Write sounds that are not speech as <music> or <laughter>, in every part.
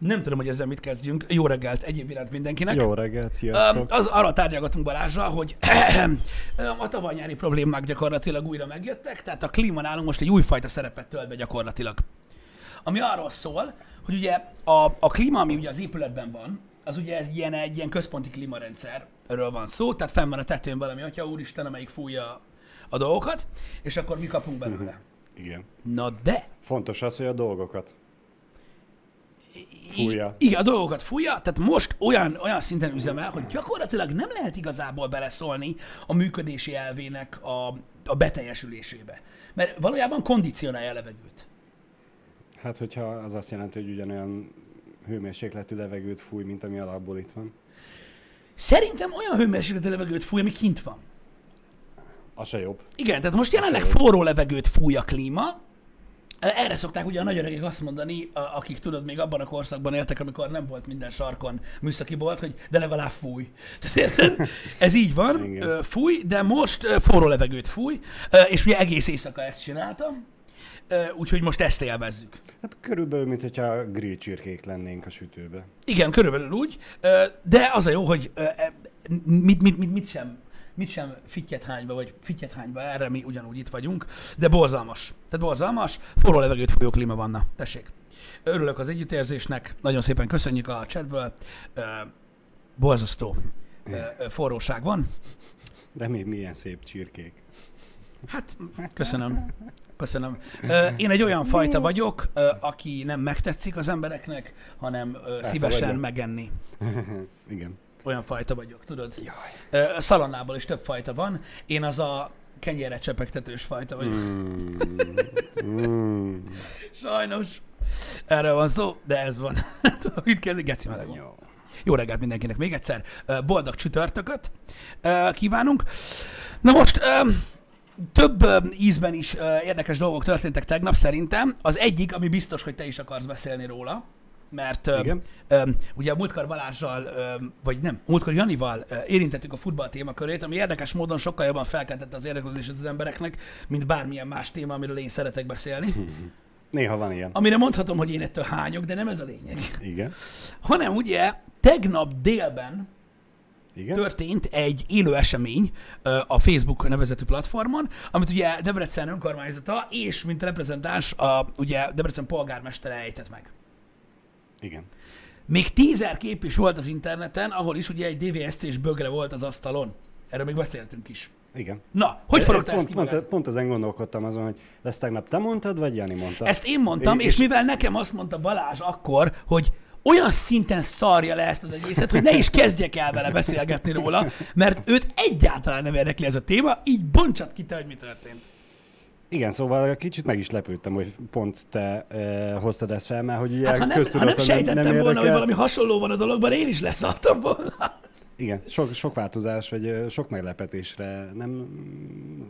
Nem tudom, hogy ezzel mit kezdjünk. Jó reggelt egyéb iránt mindenkinek. Jó reggelt, sziasztok! Az arra tárgyalgatunk Balázsra, hogy <clears throat> a tavaly nyári problémák gyakorlatilag újra megjöttek, tehát a klíma nálunk most egy újfajta szerepet tölt be gyakorlatilag. Ami arról szól, hogy ugye a, a klíma, ami ugye az épületben van, az ugye egy ilyen, egy ilyen központi klímarendszerről van szó, tehát fenn van a tetőn valami atya úristen, amelyik fújja a dolgokat, és akkor mi kapunk belőle. Igen. Na de, Fontos az, hogy a dolgokat Fújja. Igen, a dolgokat fújja, tehát most olyan, olyan szinten üzemel, hogy gyakorlatilag nem lehet igazából beleszólni a működési elvének a, a beteljesülésébe. Mert valójában kondicionálja a levegőt. Hát, hogyha az azt jelenti, hogy ugyanolyan hőmérsékletű levegőt fúj, mint ami alapból itt van. Szerintem olyan hőmérsékletű levegőt fúj, ami kint van. Az se jobb. Igen, tehát most jelenleg forró levegőt fúj a klíma, erre szokták ugye a nagy öregek azt mondani, akik tudod, még abban a korszakban éltek, amikor nem volt minden sarkon műszaki bolt, hogy de legalább fúj. <laughs> Tehát érted? Ez így van, Igen. fúj, de most forró levegőt fúj, és ugye egész éjszaka ezt csinálta, úgyhogy most ezt élvezzük. Hát körülbelül, mint hogyha grill csirkék lennénk a sütőbe. Igen, körülbelül úgy, de az a jó, hogy e, mit, mit, mit, mit sem mit sem fittyethányba, vagy fittyethányba, erre mi ugyanúgy itt vagyunk, de borzalmas. Tehát borzalmas, forró levegőt folyó klíma vanna. Tessék. Örülök az együttérzésnek, nagyon szépen köszönjük a chatből. Ö, borzasztó forróság van. De még milyen szép csirkék. Hát, köszönöm. Köszönöm. Én egy olyan fajta vagyok, aki nem megtetszik az embereknek, hanem szívesen megenni. <laughs> Igen. Olyan fajta vagyok, tudod? Jaj. Ö, Szalonnából is több fajta van. Én az a kenyére csepegtetős fajta vagyok. Mm. Mm. Sajnos. Erről van szó, de ez van. <laughs> Itt kezdik, geci meleg. Jó. Jó reggelt mindenkinek még egyszer. Boldog csütörtököt kívánunk. Na most több ízben is érdekes dolgok történtek tegnap szerintem. Az egyik, ami biztos, hogy te is akarsz beszélni róla, mert Igen. ö, ugye a múltkor Balázsral, ö, vagy nem, múltkor Janival ö, érintettük a futball témakörét, ami érdekes módon sokkal jobban felkeltette az érdeklődést az embereknek, mint bármilyen más téma, amiről én szeretek beszélni. <laughs> Néha van ilyen. Amire mondhatom, hogy én ettől hányok, de nem ez a lényeg. Igen. Hanem ugye tegnap délben Igen. történt egy élő esemény a Facebook nevezetű platformon, amit ugye Debrecen önkormányzata és mint reprezentáns a ugye Debrecen polgármestere ejtett meg. Igen. Még tízer kép is volt az interneten, ahol is ugye egy DVSC-s bögre volt az asztalon. Erről még beszéltünk is. Igen. Na, hogy forogta ezt pont, ki pont, pont ezen gondolkodtam azon, hogy ezt tegnap te mondtad, vagy Jani mondta? Ezt én mondtam, és, És- és mivel nekem azt mondta Balázs akkor, hogy olyan szinten szarja le ezt az egészet, hogy ne is kezdjek el vele beszélgetni róla, mert őt egyáltalán nem érdekli ez a téma, így bontsad ki te, hogy mi történt. Igen, szóval kicsit meg is lepődtem, hogy pont te e, hoztad ezt fel, mert hogy ugye Hát ha nem, ha nem sejtettem volna, érdekel. hogy valami hasonló van a dologban, én is leszartam volna. Igen, sok, sok változás, vagy ö, sok meglepetésre nem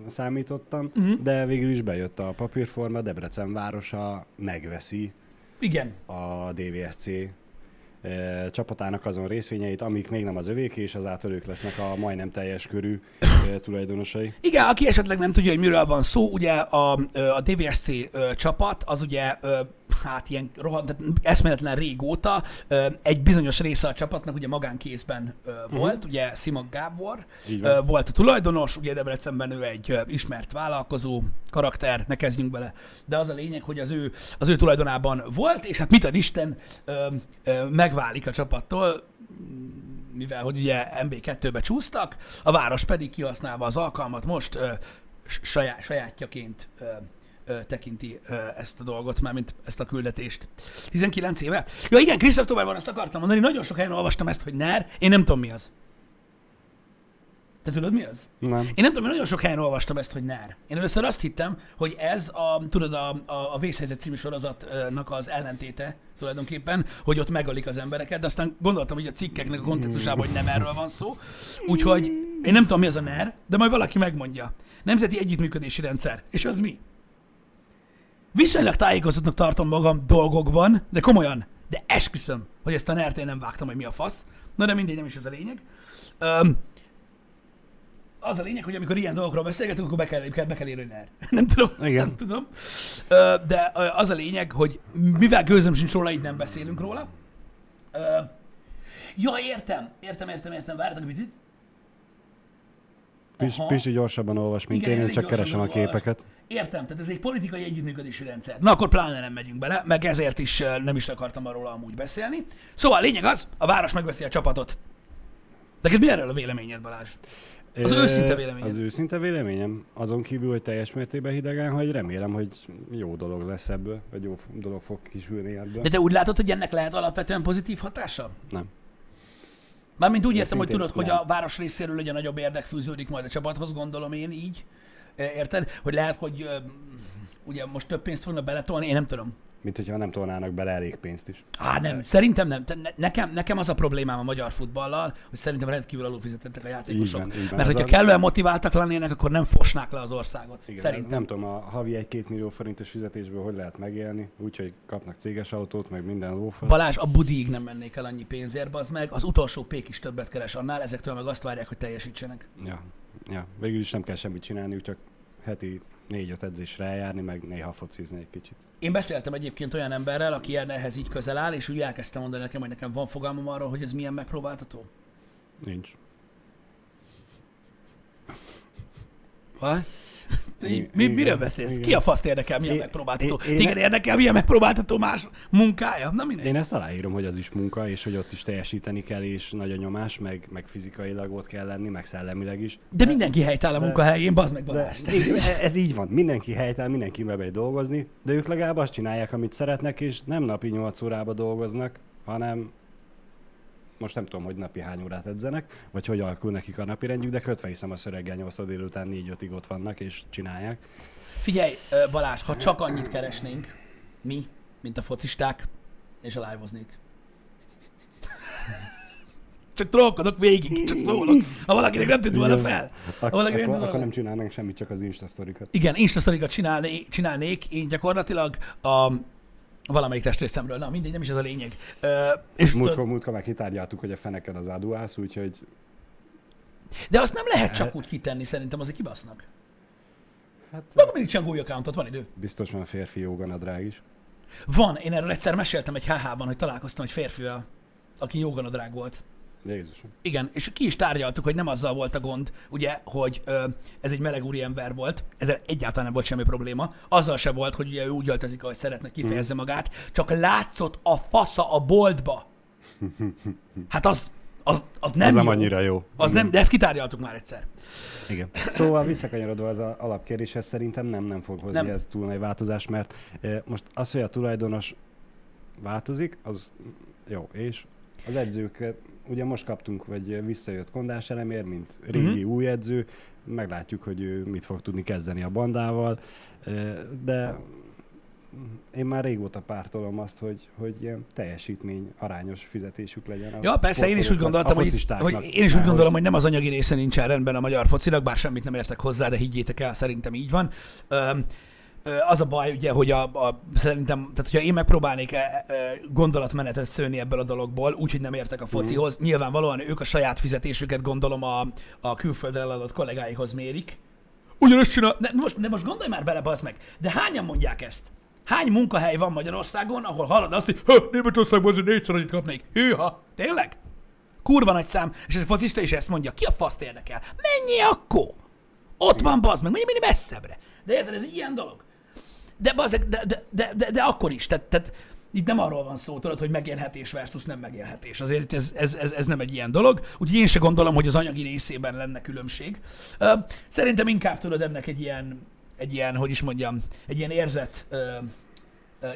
számítottam, uh-huh. de végül is bejött a papírforma, Debrecen városa megveszi Igen. a DVSC csapatának azon részvényeit, amik még nem az övék, és azáltal ők lesznek a majdnem teljes körű tulajdonosai. Igen, aki esetleg nem tudja, hogy miről van szó, ugye a, a DVSC csapat az ugye hát ilyen rohadt, eszméletlen régóta egy bizonyos része a csapatnak ugye magánkézben ö, volt, ugye Simon Gábor volt a tulajdonos, ugye Debrecenben ő egy ismert vállalkozó karakter, ne kezdjünk bele, de az a lényeg, hogy az ő, az ő tulajdonában volt, és hát mit ad Isten, megválik a csapattól, mivel hogy ugye MB2-be csúsztak, a város pedig kihasználva az alkalmat most ö, saját, sajátjaként ö, tekinti ezt a dolgot, már mint ezt a küldetést. 19 éve? Ja igen, Krisz októberben azt akartam mondani, nagyon sok helyen olvastam ezt, hogy NER, én nem tudom mi az. Te tudod mi az? Nem. Én nem tudom, én nagyon sok helyen olvastam ezt, hogy NER. Én először azt hittem, hogy ez a, tudod, a, a, a Vészhelyzet című sorozatnak az ellentéte tulajdonképpen, hogy ott megölik az embereket, de aztán gondoltam, hogy a cikkeknek a kontextusában, hogy nem erről van szó. Úgyhogy én nem tudom, mi az a NER, de majd valaki megmondja. Nemzeti Együttműködési Rendszer. És az mi? Viszonylag tájékozottnak tartom magam dolgokban, de komolyan, de esküszöm, hogy ezt a NER-t nem vágtam, hogy mi a fasz. Na de mindegy, nem is ez a lényeg. Öm, az a lényeg, hogy amikor ilyen dolgokról beszélgetünk, akkor be kell, be kell, be kell hogy NER. <laughs> Nem tudom, Igen. nem tudom. Ö, De az a lényeg, hogy mivel gőzöm sincs róla, így nem beszélünk róla. Ö, ja, értem, értem, értem, értem, várjatok egy picit. Pis. Pisti gyorsabban olvas, mint Igen, én, én csak keresem a olvas. képeket. Értem, tehát ez egy politikai együttműködési rendszer. Na akkor pláne nem megyünk bele, meg ezért is nem is akartam arról amúgy beszélni. Szóval a lényeg az, a város megveszi a csapatot. Neked mi erről a véleményed, Balázs? Az Ö, őszinte véleményed. Az őszinte véleményem. Azon kívül, hogy teljes mértékben hidegen, hogy remélem, hogy jó dolog lesz ebből, vagy jó dolog fog kisülni ebből. De te úgy látod, hogy ennek lehet alapvetően pozitív hatása? Nem. Mármint úgy értem, hogy tudod, hogy nem. a város részéről legyen nagyobb érdek fűződik majd a csapathoz, gondolom én így. Ö, Érted? Hogy lehet, hogy ugye most több pénzt fognak beletolni, én nem tudom. Mint hogyha nem tolnának bele elég pénzt is. Á, nem, szerintem nem. Te- ne- Nekem, nekem az a problémám a magyar futballal, hogy szerintem rendkívül alulfizetettek a játékosok. Így van, így van. Mert hogyha kellően motiváltak lennének, akkor nem fosnák le az országot. Igen, szerintem. Nem tudom, a havi 1-2 millió forintos fizetésből hogy lehet megélni, úgyhogy kapnak céges autót, meg minden lófasz. Balázs, a budig nem mennék el annyi pénzért, az meg. Az utolsó pék is többet keres annál, ezektől meg azt várják, hogy teljesítsenek. Ja, ja, végül is nem kell semmit csinálniuk, csak heti négy-öt edzésre eljárni, meg néha focizni egy kicsit. Én beszéltem egyébként olyan emberrel, aki ehhez így közel áll, és úgy elkezdtem mondani nekem, hogy nekem van fogalmam arról, hogy ez milyen megpróbáltató. Nincs. Vagy? Igen, Mi, miről beszélsz? igen. Ki a faszt érdekel, milyen Én- megpróbáltató? én- én- Téged érdekel, milyen megpróbáltató más munkája? Na mindegy. Én ezt aláírom, hogy az is munka, és hogy ott is teljesíteni kell, és nagy a nyomás, meg, meg fizikailag ott kell lenni, meg szellemileg is. De mindenki helytáll a munkahelyén, bazd meg De, Balázs. igen, ez így van. Mindenki helytelen, mindenki bemegy dolgozni, de ők legalább azt csinálják, amit szeretnek, és nem napi 8 órába dolgoznak, hanem most nem tudom, hogy napi hány órát edzenek, vagy hogy alakul nekik a napi rendjük, de kötve hiszem a reggel 8 délután 4-5-ig ott vannak és csinálják. Figyelj, Balázs, ha csak annyit keresnénk, mi, mint a focisták, és a live Csak trollkodok végig, csak szólok. Ha valakinek nem tűnt volna fel. Ha Ak- valakinek nem akkor, nem csinálnánk semmit, csak az Insta. Igen, instasztorikat csinálné, csinálnék én gyakorlatilag a valamelyik testrészemről. Na, mindegy, nem is ez a lényeg. Ö, és Múltkor, múltkor már kitárgyaltuk, hogy a feneken az áduász, úgyhogy de azt nem lehet csak úgy kitenni, szerintem azért kibasznak. hát Akkor mindig csak új accountot, van idő. biztos van férfi joganadrág is. Van, én erről egyszer meséltem egy HH-ban, hogy találkoztam egy férfivel, aki joganadrág volt. Jézusom. Igen, és ki is tárgyaltuk, hogy nem azzal volt a gond, ugye, hogy ö, ez egy meleg úri ember volt, ezzel egyáltalán nem volt semmi probléma. Azzal se volt, hogy ugye ő úgy öltözik, ahogy szeretne, kifejezze magát, csak látszott a fasza a boltba. Hát az, az, az nem Ez nem jó. annyira jó. Az nem, de ezt kitárgyaltuk már egyszer. Igen. Szóval visszakanyarodva az a alapkérdéshez szerintem nem, nem fog hozni Nem. nem. ez túl nagy változás, mert eh, most az, hogy a tulajdonos változik, az jó, és az edzők, ugye most kaptunk, vagy visszajött Kondás elemér, mint régi Mhm. uh-huh. új edző, meglátjuk, hogy ő mit fog tudni kezdeni a bandával, eh, de én már régóta pártolom azt, hogy, hogy ilyen teljesítmény arányos fizetésük legyen. Ja, persze, én is úgy gondoltam, hogy, hogy én is úgy gondolom, hogy nem az anyagi része nincsen rendben a magyar focinak, bár semmit nem értek hozzá, de higgyétek el, szerintem így van. Öm, az a baj, ugye, hogy a, a, szerintem, tehát hogyha én megpróbálnék e, e, gondolatmenetet szőni ebből a dologból, úgyhogy nem értek a focihoz, Mhm. nyilvánvalóan ők a saját fizetésüket gondolom a, a külföldre eladott kollégáikhoz mérik. Ugyanezt csinál, ne, most, de most gondolj már bele, bazd meg, de hányan mondják ezt? Hány munkahely van Magyarországon, ahol hallod azt, hogy "Ha, Németországban azért négyszer annyit kapnék. Hűha, tényleg? Kurva nagy szám, és ez a focista is ezt mondja, ki a faszt érdekel? Mennyi akkor? Ott van, bazd meg, menj menj messzebbre. De érted, ez egy ilyen dolog. De, de, de, de, de, de, akkor is, tehát, tehát itt nem arról van szó, tudod, hogy megélhetés versus nem megélhetés. Azért ez, ez, ez, ez nem egy ilyen dolog. Úgyhogy én se gondolom, hogy az anyagi részében lenne különbség. Szerintem inkább tudod ennek egy ilyen, egy ilyen, hogy is mondjam, egy ilyen érzet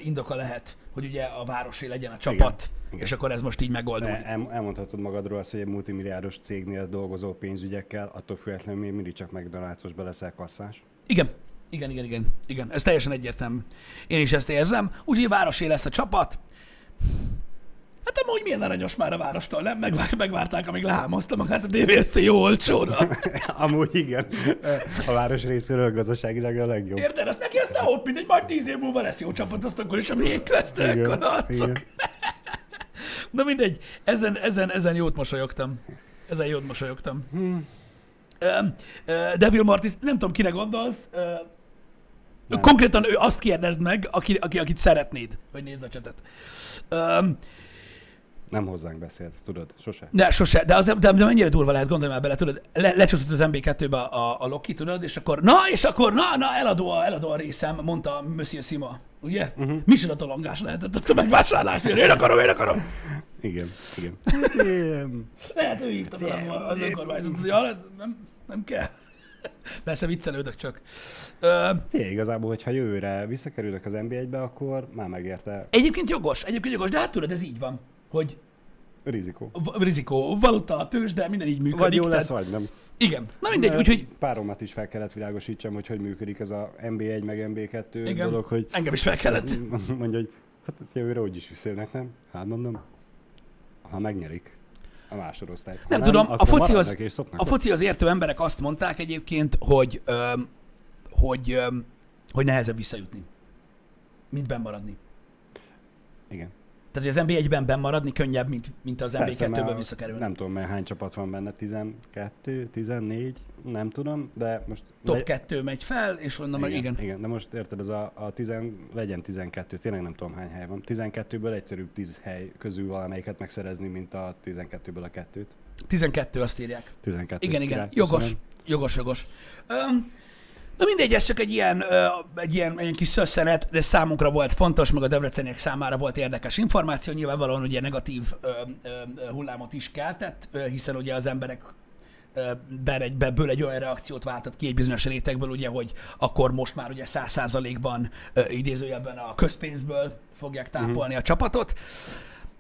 indoka lehet, hogy ugye a városé legyen a csapat, Igen. és akkor ez most így megoldódik. El, elmondhatod magadról azt, hogy egy multimilliárdos cégnél dolgozó pénzügyekkel, attól függetlenül még mindig csak McDonald's-os leszel kasszás. Igen. Igen, igen, igen, igen. Ez teljesen egyértelmű. Én is ezt érzem. Úgyhogy városé lesz a csapat. Hát amúgy milyen aranyos már a várostól, nem? Megvár, megvárták, amíg lehámozta magát a DVSC jó olcsóra. <laughs> Amúgy igen. A város részéről gazdaságilag a legjobb. Érted? Azt neki aztán ott mindegy, majd tíz év múlva lesz jó csapat, azt akkor is a miénk lesznek Igen, a arcok. igen. <laughs> Na mindegy, ezen, ezen, ezen jót mosolyogtam. Ezen jót mosolyogtam. Hmm. Uh, uh, Devil Martis, nem tudom, kire gondolsz. Uh, Nem. konkrétan ő azt kérdezd meg, aki, aki, akit szeretnéd, hogy nézz a csetet. Um, Nem hozzánk beszélt, tudod, sose. De sose, de, az, de, de mennyire durva lehet, gondolj már bele, tudod, le, lecsúszott az MB2-be a, a Loki, tudod, és akkor, na, és akkor, na, na, eladó a, eladó a részem, mondta Monsieur Sima, ugye? Uh-huh. Micsoda tolongás lehetett ott a megvásárlás, én akarom, én akarom. Igen, igen. Hát, ilyen- Lehet, ő hívta fel az önkormányzatot, hogy nem, nem kell. Persze viccelődök csak. Ö, Figyelj, igazából, hogyha jövőre visszakerülök az NB1-be, akkor már megérte egyébként jogos, egyébként jogos, de hát tudod, ez így van, hogy rizikó. v- rizikó, valuta, tőzs, de minden így működik. Vagy jó tehát- lesz, vagy nem. Igen, na mindegy, Mert úgyhogy Páromat is fel kellett világosítsam, hogy hogy működik ez a MB1 meg MB2 Igen. dolog, hogy engem is fel kellett. <laughs> mondja, hogy hát jövőre úgy is visszajönnek, nem? Hát mondom, ha megnyerik a másorosztályt. Ha Nem tudom, a foci, az, a foci az értő emberek azt mondták egyébként, hogy, öm, hogy, öm, hogy nehezebb visszajutni, mint benn maradni. Igen. Tehát, hogy az NB1-ben benn maradni könnyebb, mint, mint az NB2-ből mert visszakerülni. Nem tudom, mert hány csapat van benne, 12, 14, nem tudom, de most... Top le- 2 megy fel, és mondom, igen. igen. igen, de most érted, ez a, a tizen, legyen 12, tényleg nem tudom hány hely van. 12-ből egyszerűbb 10 hely közül valamelyiket megszerezni, mint a 12-ből a kettőt. 12 azt írják. 12. Igen, igen, Király, jogos, jogos, jogos. Öm, na mindegy, ez csak egy ilyen, ö, egy ilyen, egy ilyen kis szösszenet, de számunkra volt fontos, meg a debreceniek számára volt érdekes információ. Nyilvánvalóan ugye negatív ö, ö, hullámot is keltett, ö, hiszen ugye az emberek ben egy, belből egy olyan reakciót váltott ki egy bizonyos rétegből, ugye, hogy akkor most már ugye száz százalékban idézőjelben a közpénzből fogják tápolni a csapatot.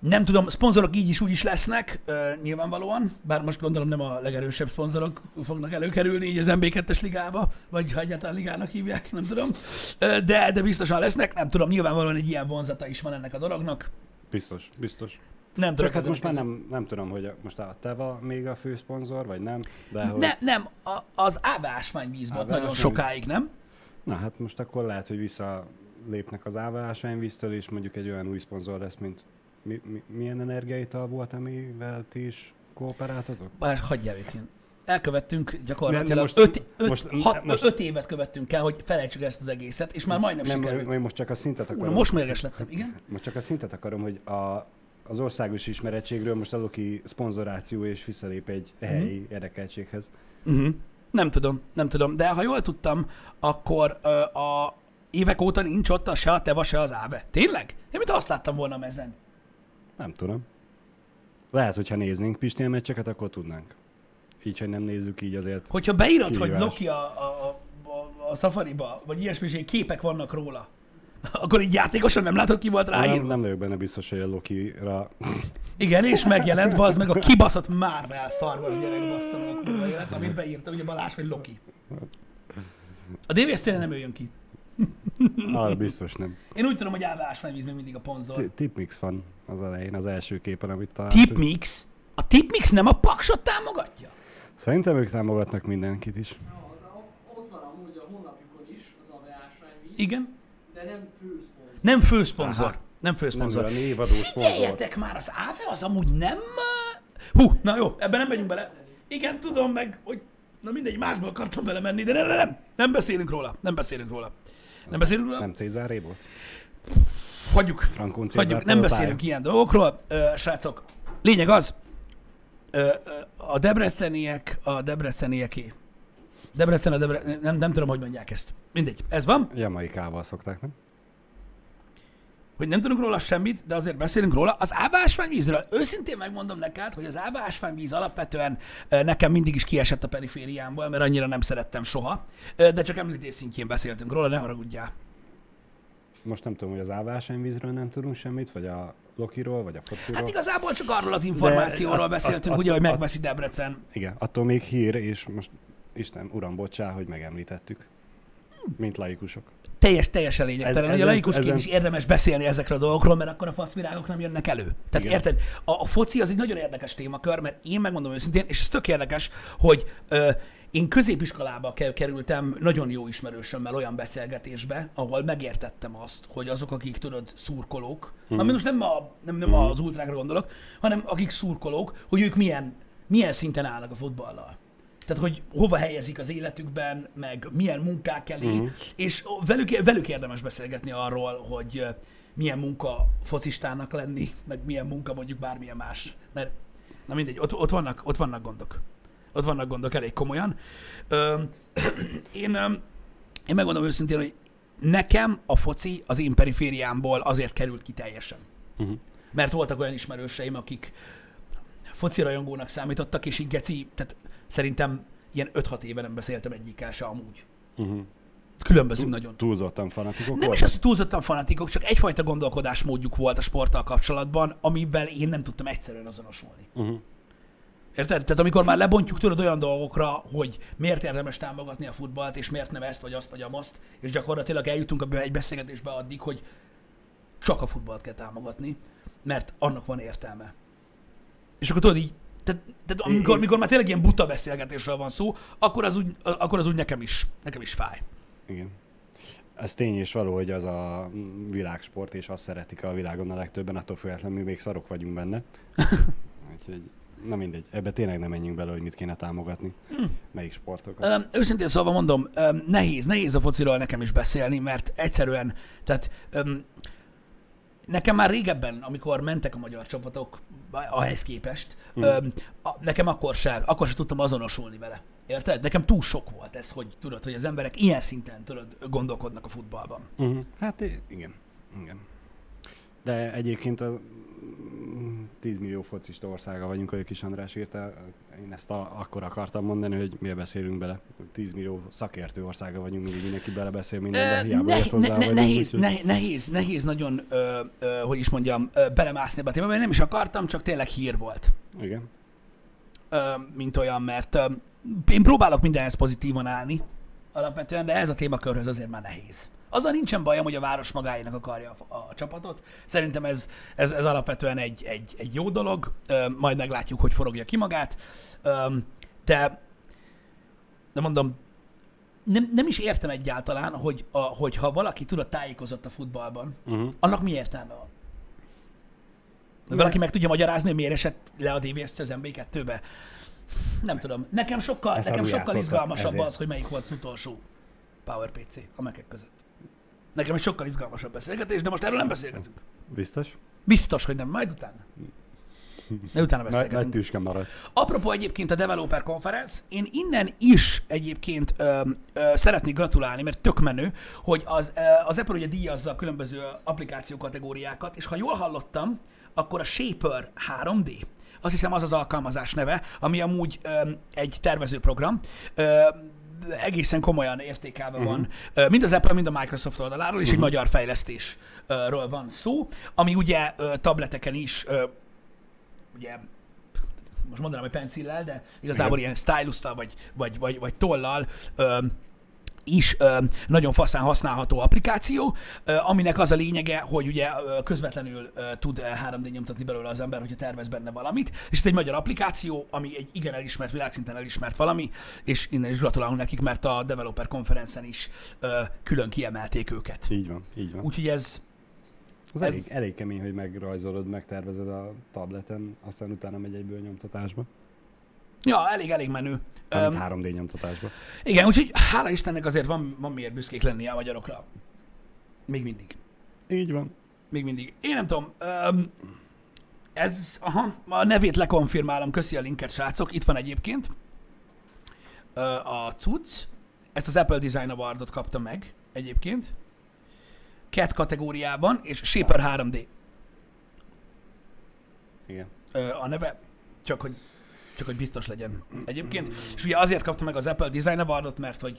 Nem tudom, szponzorok így is úgy is lesznek, uh, nyilvánvalóan, bár most gondolom nem a legerősebb szponzorok fognak előkerülni így az MB2-es ligába, vagy ha egyáltalán ligának hívják, nem tudom. Uh, de, de biztosan lesznek, nem tudom, nyilvánvalóan egy ilyen vonzata is van ennek a dolognak. Biztos, biztos. Nem Csak tudok hát most már nem, nem tudom, hogy a, most a Teva még a főszponzor, vagy nem, de hogy... Ne, nem, a, az Áve ásványvíz volt Áve nagyon sokáig, nem? Na hát most akkor lehet, hogy visszalépnek az Áva ásványvíztől, és mondjuk egy olyan új szponzor lesz, mint mi, mi, milyen energiaital volt, amivel ti is kooperáltatok? Balázs, hagyjál egyébként. Elkövettünk Nem, gyakorlatilag nem, most- öt, öt, most- hat, most- öt évet követtünk el, hogy felejtsük ezt az egészet, és már majdnem Nem, sikerült. én most csak a szintet akarom. na most mérges lettem, igen? most csak a szintet akarom, hogy a, az országos ismerettségről most a Loki szponzoráció és visszalép egy helyi Mhm. érdekeltséghez. Uh-huh. Nem tudom, nem tudom, de ha jól tudtam, akkor ö, a évek óta nincs ott a se a Teva, se az Áve. Tényleg? Én mint azt láttam volna mezen. Nem tudom. Lehet, hogyha néznénk Pistél meccseket, akkor tudnánk. Így, hogy nem nézzük így azért. Hogyha beírod, hogy Kihívás. Loki a, a, a, a Safari-ba, vagy ilyesmi, és képek vannak róla, akkor így játékosan nem látod, ki volt Nem, ráírva. nem vagyok benne biztos, hogy a Lokira... Igen, és megjelent, bazd meg a kibaszott Marvel szarvas gyerek bassza meg a kurva élet, amit beírta ugye Balázs, hogy Loki. A DVS tényleg nem jöjjön ki. <laughs> Arra biztos nem. Én úgy tudom, hogy Áve ásványvíz még mindig a ponzor. Ti- Tipmix van az elején, az első képen, amit találtunk. Tipmix? A Tipmix nem a Paksot támogatja? Szerintem ők támogatnak mindenkit is. Ott van amúgy a honlapjukon is az AVE ásványvíz, Igen. de nem főszponzor. Nem főszponzor. Nem Nem főszponzor. szponzor. Figyeljetek már, az Áve az amúgy nem... uh, Hú, na jó, ebben nem megyünk bele. Igen, tudom meg, hogy na mindegy, másba akartam belemenni, de nem, nem, nem, nem beszélünk róla, nem beszélünk róla. Nem beszélünk róla? Nem Cézáré volt? Hagyjuk. Frankon Cézár Hagyjuk, nem beszélünk ilyen dolgokról. Srácok, lényeg az, a debreceniek, a debrecenieké. Debrecen a Debre... Nem, nem tudom, hogy mondják ezt. Mindegy, ez van. Jamaikával szokták, nem? Hogy nem tudunk róla semmit, de azért beszélünk róla. Az ábásványvízről őszintén megmondom neked, hogy az ábásványvíz alapvetően nekem mindig is kiesett a perifériámból, mert annyira nem szerettem soha. De csak említés szintjén beszéltünk róla, ne haragudjál. Most nem tudom, hogy az ávásányvízről nem tudunk semmit, vagy a Lokiról, vagy a fociról. Hát igazából csak arról az információról De- beszéltünk, a- ugye, hogy megveszi Debrecen. Igen, attól még hír, és most Isten, uram, bocsá, hogy megemlítettük. Mint laikusok. Teljes, teljesen lényegtelen. Ez- Ugye laikusként ezen- is érdemes beszélni ezekről a dolgokról, mert akkor a faszvirágok nem jönnek elő. Tehát Igen. érted? A, a foci az egy nagyon érdekes témakör, mert én megmondom őszintén, és ez tök érdekes, hogy ö, én középiskolába ke- kerültem nagyon jó ismerősömmel olyan beszélgetésbe, ahol megértettem azt, hogy azok, akik tudod, szurkolók, hmm. most nem, a, nem, nem az ultrákra gondolok, hanem akik szurkolók, hogy ők milyen, milyen szinten állnak a futballal. Tehát, hogy hova helyezik az életükben, meg milyen munkák elé, uh-huh. és velük, velük érdemes beszélgetni arról, hogy, milyen munka focistának lenni, meg milyen munka mondjuk bármilyen más. Mert, na mindegy, ott, ott, vannak, ott vannak gondok. Ott vannak gondok elég komolyan. Ö, <clears throat> én, én megmondom őszintén, hogy nekem a foci az én perifériámból azért került ki teljesen. Uh-huh. Mert voltak olyan ismerőseim, akik foci rajongónak számítottak, és így geci, tehát szerintem ilyen 5-6 éve nem beszéltem egyikkel se amúgy. Uh-huh. Különbözünk nagyon. Túlzottan fanatikok Nem voltak? is az, hogy túlzottan fanatikok, csak egyfajta gondolkodásmódjuk volt a sporttal kapcsolatban, amivel én nem tudtam egyszerűen azonosulni. Uh-huh. Érted? Tehát amikor már lebontjuk tudod olyan dolgokra, hogy miért érdemes támogatni a futballt, és miért nem ezt, vagy azt, vagy amazt, és gyakorlatilag eljutunk egy beszélgetésbe addig, hogy csak a futballt kell támogatni, mert annak van értelme. És akkor tudod így, tehát, tehát amikor, amikor már tényleg ilyen buta beszélgetésről van szó, akkor az úgy, akkor az úgy nekem is, nekem is fáj. Igen. Ez tény és való, hogy az a világsport, és azt szeretik a világon a legtöbben, attól függetlenül mi még szarok vagyunk benne. <laughs> Úgyhogy, na mindegy, ebbe tényleg nem menjünk bele, hogy mit kéne támogatni. Melyik sportokat. Öm, őszintén szólva mondom, öm, nehéz, nehéz a fociról nekem is beszélni, mert egyszerűen, tehát öm, nekem már régebben, amikor mentek a magyar csapatok ahhez képest, öm, a, nekem akkor se, akkor se tudtam azonosulni vele. Érted? Nekem túl sok volt ez, hogy tudod, hogy az emberek ilyen szinten tudod, gondolkodnak a futballban. Uh-huh. Hát igen. igen. De egyébként a mm, 10 millió focista országa vagyunk, ahogy Kis András írta. Én ezt a, akkor akartam mondani, hogy miért beszélünk bele. 10 millió szakértő országa vagyunk, mindig mindenki belebeszél mindenbe, hiába ne- ért hozzá ne- ne- nehéz, ne- nehéz, nehéz nagyon, ö, ö, hogy is mondjam, ö, belemászni ebbe a témába, mert nem is akartam, csak tényleg hír volt. Igen. ö, mint olyan, mert ö, én próbálok mindenhez pozitívan állni alapvetően, de ez a témakörhöz azért már nehéz. Azzal nincsen bajom, hogy a város magáénak akarja a, a csapatot. Szerintem ez, ez, ez alapvetően egy, egy, egy jó dolog, ö, majd meglátjuk, hogy forogja ki magát. Ö, de, de mondom, nem, nem is értem egyáltalán, hogy, a, hogy ha valaki tudod tájékozott a futballban, Uh-huh. annak mi értelme van? Hogy valaki meg tudja magyarázni, hogy miért esett le a DVSC az MB2-be? Nem tudom. Nekem sokkal, Ezt nekem sokkal izgalmasabb ezért. az, hogy melyik volt az utolsó PowerPC a mekek között. Nekem egy sokkal izgalmasabb beszélgetés, de most erről nem beszélgetünk. Biztos? Biztos, hogy nem, majd utána. De utána beszélgetünk. nagy tüske marad. Apropó egyébként a Developer Conference, én innen is egyébként ö, ö, szeretnék gratulálni, mert tök menő, hogy az, ö, az Apple ugye díjazza a különböző applikáció kategóriákat, és ha jól hallottam, akkor a Shaper 3D, azt hiszem az az alkalmazás neve, ami amúgy ö, egy tervezőprogram, ö, egészen komolyan értékelve uh-huh. van, ö, mind az Apple, mind a Microsoft oldaláról, és uh-huh. egy magyar fejlesztésről van szó, ami ugye tableteken is ugye most mondanám, hogy pencillel, de igazából ilyen stylusszal vagy, vagy, vagy, vagy tollal is ö, nagyon faszán használható applikáció, ö, aminek az a lényege, hogy ugye ö, közvetlenül ö, tud ö, 3D nyomtatni belőle az ember, hogyha tervez benne valamit, és ez egy magyar applikáció, ami egy igen elismert, világszinten elismert valami, és innen is gratulálunk nekik, mert a Developer Conference-en is ö, külön kiemelték őket. Így van, így van. Úgyhogy ez, Az ez- elég, elég kemény, hogy megrajzolod, megtervezed a tableten, aztán utána megy egyből nyomtatásba. Ja, elég, elég menő. Amit Öm, 3D nyomtatásba. Igen, úgyhogy hála Istennek azért van, van miért büszkék lenni a magyarokra. Még mindig. Így van. Még mindig. Én nem tudom. Um, ez, aha, a nevét lekonfirmálom, köszi a linket, srácok. Itt van egyébként Ö, a cucc. Ezt az Apple Design Awardot kapta meg egyébként. Cat kategóriában, és Shaper 3D Igen. ö, a neve, csak hogy csak hogy biztos legyen egyébként. És ugye azért kapta meg az Apple Design Awardot, mert hogy,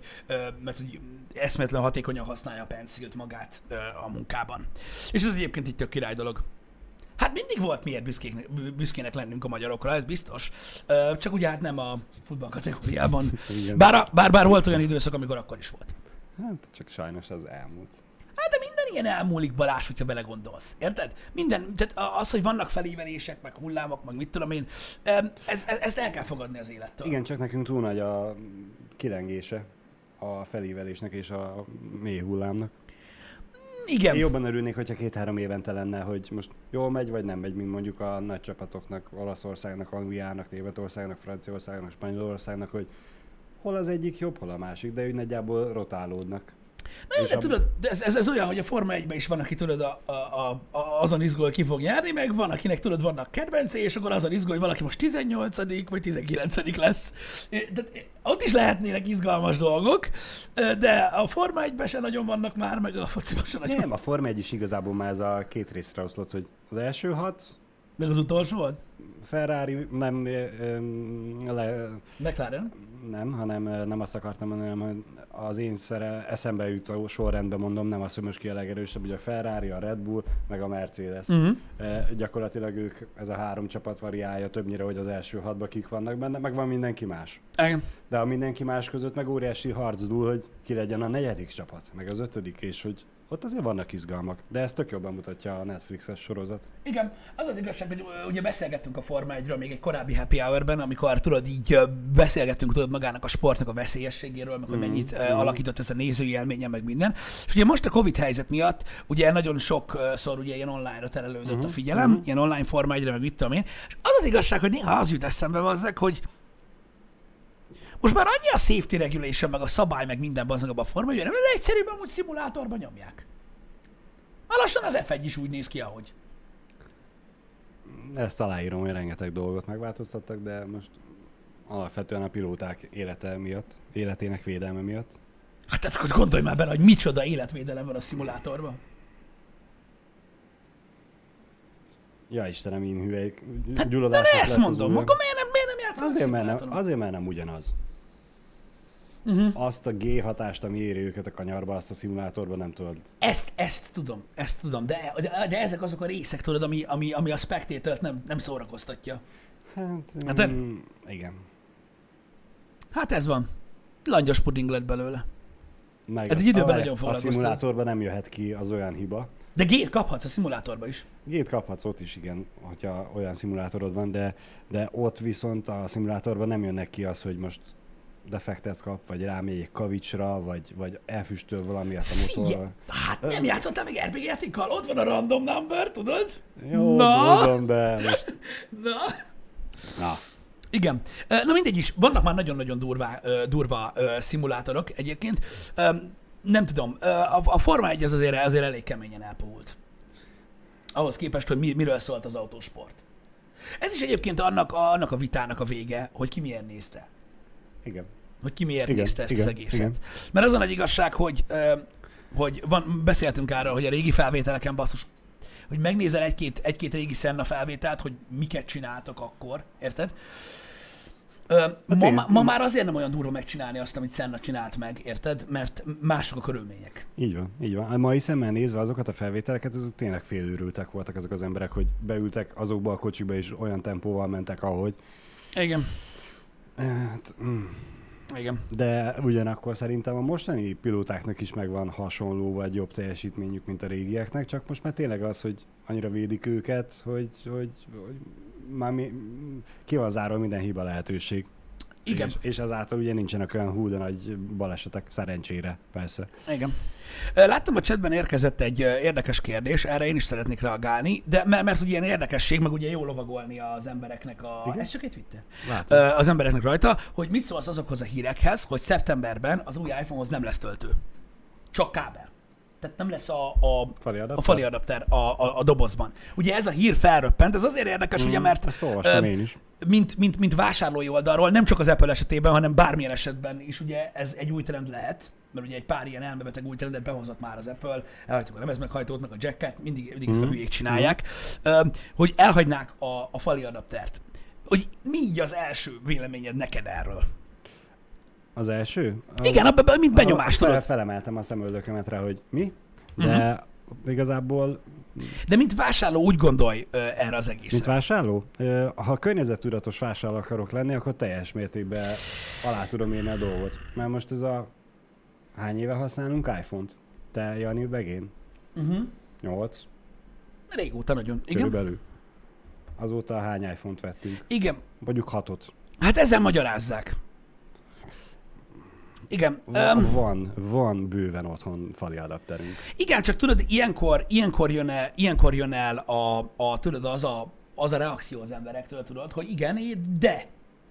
mert hogy eszméletlen hatékonyan használja a pencilt magát a munkában. És ez egyébként egy tök király dolog. Hát mindig volt miért büszkének, bü- büszkének lennünk a magyarokra, ez biztos. Csak ugye hát nem a futball kategóriában. Bár, a- bár, bár volt olyan időszak, amikor akkor is volt. Hát csak sajnos az elmúlt. Hát de minden ilyen elmúlik Balázs, hogyha belegondolsz. Érted? Minden, tehát az, hogy vannak felévelések, meg hullámok, meg mit tudom én, ez, ez, ezt el kell fogadni az élettől. Igen, csak nekünk túl nagy a kilengése a felívelésnek és a mély hullámnak. Igen. Én jobban örülnék, hogyha két-három évente lenne, hogy most jól megy, vagy nem megy, mint mondjuk a nagy csapatoknak, Olaszországnak, Angliának, Németországnak, Franciaországnak, Spanyolországnak, hogy hol az egyik jobb, hol a másik, de úgy nagyjából rotálódnak. Na, És de a- tudod, de ez, ez, ez olyan, hogy a Forma 1-ben is van, aki tudod, a, a, a, a, azon izgul, ki fog nyerni, meg van, akinek tudod, vannak kedvencé, és akkor azon izgul, hogy valaki most 18 vagy 19 lesz. De ott is lehetnének izgalmas dolgok, de a Forma 1-ben se nagyon vannak már, meg a fociban se nagyon. Nem, a Forma 1 is igazából már ez a két részre oszlott, hogy az első hat, Meg az utolsó volt? Ferrari nem, ö, le, McLaren? nem, hanem nem azt akartam mondani, hanem hogy az én szere, eszembe jutó sorrendben mondom, nem az, hogy most ki a legerősebb, hogy a Ferrari, a Red Bull, meg a Mercedes. Uh-huh. E, gyakorlatilag ők, ez a három csapat variálja többnyire, hogy az első hatba kik vannak benne, meg van mindenki más. Igen. De a mindenki más között meg óriási harc dúl, hogy ki legyen a negyedik csapat, meg az ötödik, és hogy ott azért vannak izgalmak. De ezt tök jobban mutatja a Netflixes sorozat. Igen, az az igazság, hogy ugye beszélgettünk a Forma 1 még egy korábbi happy hour-ben, amikor tudod, így beszélgettünk tudod magának a sportnak a veszélyességéről, meg hogy mennyit ö, alakított ez a nézői élménye, meg minden. És ugye most a Covid helyzet miatt ugye nagyon sokszor ugye ilyen online-ra terelődött a figyelem, ilyen online Forma 1 meg mit tudom én, és az az igazság, hogy néha az jut eszembe azzak, hogy most már annyi a safety regulation, meg a szabály, meg minden bazdmeg abban a Forma 1 nem egyszerűbb amúgy szimulátorban nyomják. Már lassan az F1 is úgy néz ki, ahogy. Ezt aláírom, hogy rengeteg dolgot megváltoztattak, de most alapvetően a pilóták élete miatt, életének védelme miatt. Hát tehát akkor gondolj már bele, hogy micsoda életvédelem van a szimulátorban. Ja Istenem, én hüvelyk, Hát, de ezt mondom, akkor miért nem, játszanak Azért mert, nem, azért, mert nem ugyanaz. Uh-huh. Azt a G hatást, ami éri őket a kanyarba, azt a szimulátorban nem tudod. Ezt, ezt tudom, ezt tudom, de, de, de ezek azok a részek, tudod, ami, ami, ami a spectator nem, nem szórakoztatja. Hát, Hát, mm, igen. Hát ez van. Langyos puding lett belőle. Meg Ez a- egy időben a- nagyon A foglalkoztat. szimulátorban nem jöhet ki az olyan hiba. De gét kaphatsz a szimulátorba is. Gét kaphatsz ott is, igen, hogyha olyan szimulátorod van, de, de ott viszont a szimulátorban nem jönnek ki az, hogy most defektet kap, vagy egy kavicsra, vagy, vagy elfüstöl valamiért a motorra. hát nem játszottál még RPG játékkal? Ott van a random number, tudod? Jó, Na? tudom, de most... Na. Na, Igen. Na mindegy is, vannak már nagyon-nagyon durva ö, szimulátorok egyébként. Nem tudom, a, a Forma 1 az azért, azért elég keményen elpult. Ahhoz képest, hogy mi, miről szólt az autósport. Ez is egyébként annak, a- annak a vitának a vége, hogy ki miért nézte. igen. Hogy ki miért Igen, nézte ezt igen, az egészet. igen. Mert az a nagy igazság, hogy, hogy van, beszéltünk arról, hogy a régi felvételeken basszus, hogy megnézel egy-két, egy-két régi Senna felvételt, hogy miket csináltak akkor, érted? Ö, ma, én- ma, már azért nem olyan durva megcsinálni azt, amit Senna csinált meg, érted? Mert mások a körülmények. Így van, így van. A mai szemmel nézve azokat a felvételeket, azok tényleg félőrültek voltak azok az emberek, hogy beültek azokba a kocsikba, és olyan tempóval mentek, ahogy. Igen. Hát, mm. Igen. De ugyanakkor szerintem a mostani pilótáknak is megvan hasonló vagy jobb teljesítményük, mint a régieknek, csak most már tényleg az, hogy annyira védik őket, hogy, hogy, hogy már mi, ki van zárva minden hiba lehetőség. Igen. És, és ezáltal ugye nincsenek olyan hú de nagy balesetek, szerencsére, persze. Igen. Láttam a chatben érkezett egy érdekes kérdés, erre én is szeretnék reagálni, de mert, mert ugye ilyen érdekesség, meg ugye jó lovagolni az embereknek a... Igen? Ez csak egy Twitter. Látom. Az embereknek rajta, hogy mit szólsz azokhoz a hírekhez, hogy szeptemberben az új iPhone-hoz nem lesz töltő. Csak kábel. Tehát nem lesz a, a, Fali a adapter? fali adapter a, a, a dobozban. Ugye ez a hír felröppent, ez azért érdekes, ugye, mert Ezt olvastam ö, én is. mint, mint, mint vásárlói oldalról, nem csak az Apple esetében, hanem bármilyen esetben is ugye ez egy új trend lehet, mert ugye egy pár ilyen elmebeteg új trendet behozott már az Apple, elhagytuk a lemezmeghajtót, meg a jacket, mindig, mindig ezt a hülyék csinálják, ö, hogy elhagynák a, a fali adaptert. Hogy mi így az első véleményed neked erről? Az első? A, Igen, abban mint benyomás, a, fel, tudod. Felemeltem a szemöldökömet rá, hogy mi, de Mhm. igazából De mint vásárló úgy gondolj ö, erre az egészre. Mint vásárló? Ö, Ha környezettudatos vásárló akarok lenni, akkor teljes mértékben alá tudom írni a dolgot. Mert most ez a... Hány éve használunk iPhone-t? Te, Jani, Begén? Uh-huh. 8 Régóta nagyon. Igen. körülbelül. Azóta hány iPhone-t vettünk? Igen. Mondjuk 6-ot. Hát ezzel magyarázzák. Igen. Van, Um, van, van bőven otthon fali adapterünk. Igen, csak tudod, ilyenkor, ilyenkor, jön, el, ilyenkor jön el a, a, tudod, az a, az a reakció az emberektől, tudod, hogy igen, de.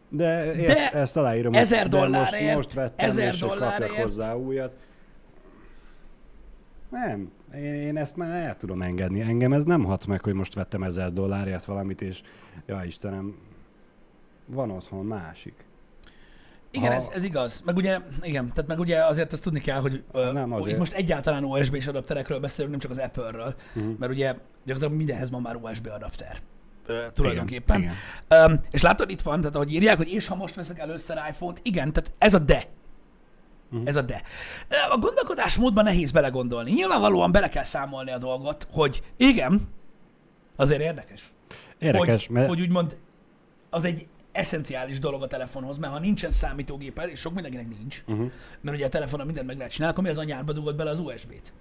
De, De ezt, ezt aláírom, ezer de most, dollárért, most vettem, ezer és dollárért. hozzá újat. Nem, én, én ezt már el tudom engedni. Engem ez nem hat meg, hogy most vettem ezer dollárért valamit, és ja Istenem, van otthon másik. Igen, Ha- ez, ez igaz. Meg ugye, igen, tehát meg ugye azért azt tudni kell, hogy ö, Nem azért. itt most egyáltalán USB-s adapterekről beszélünk, nem csak az Apple-ről, Mhm. mert ugye gyakorlatilag mindenhez van már USB adapter. Ö, tulajdonképpen. Igen, Öm, és látod, itt van, tehát ahogy írják, hogy és ha most veszek először iPhone-t, igen, tehát ez a de. Mhm. Ez a de. A gondolkodásmódban nehéz belegondolni. Nyilvánvalóan bele kell számolni a dolgot, hogy igen, azért érdekes. Érdekes, hogy, mert hogy úgymond az egy eszenciális dolog a telefonhoz, mert ha nincsen számítógéped, és sok mindenkinek nincs, uh-huh. mert ugye a telefonon mindent meg lehet csinálni, akkor mi az anyárba dugod bele az USB-t?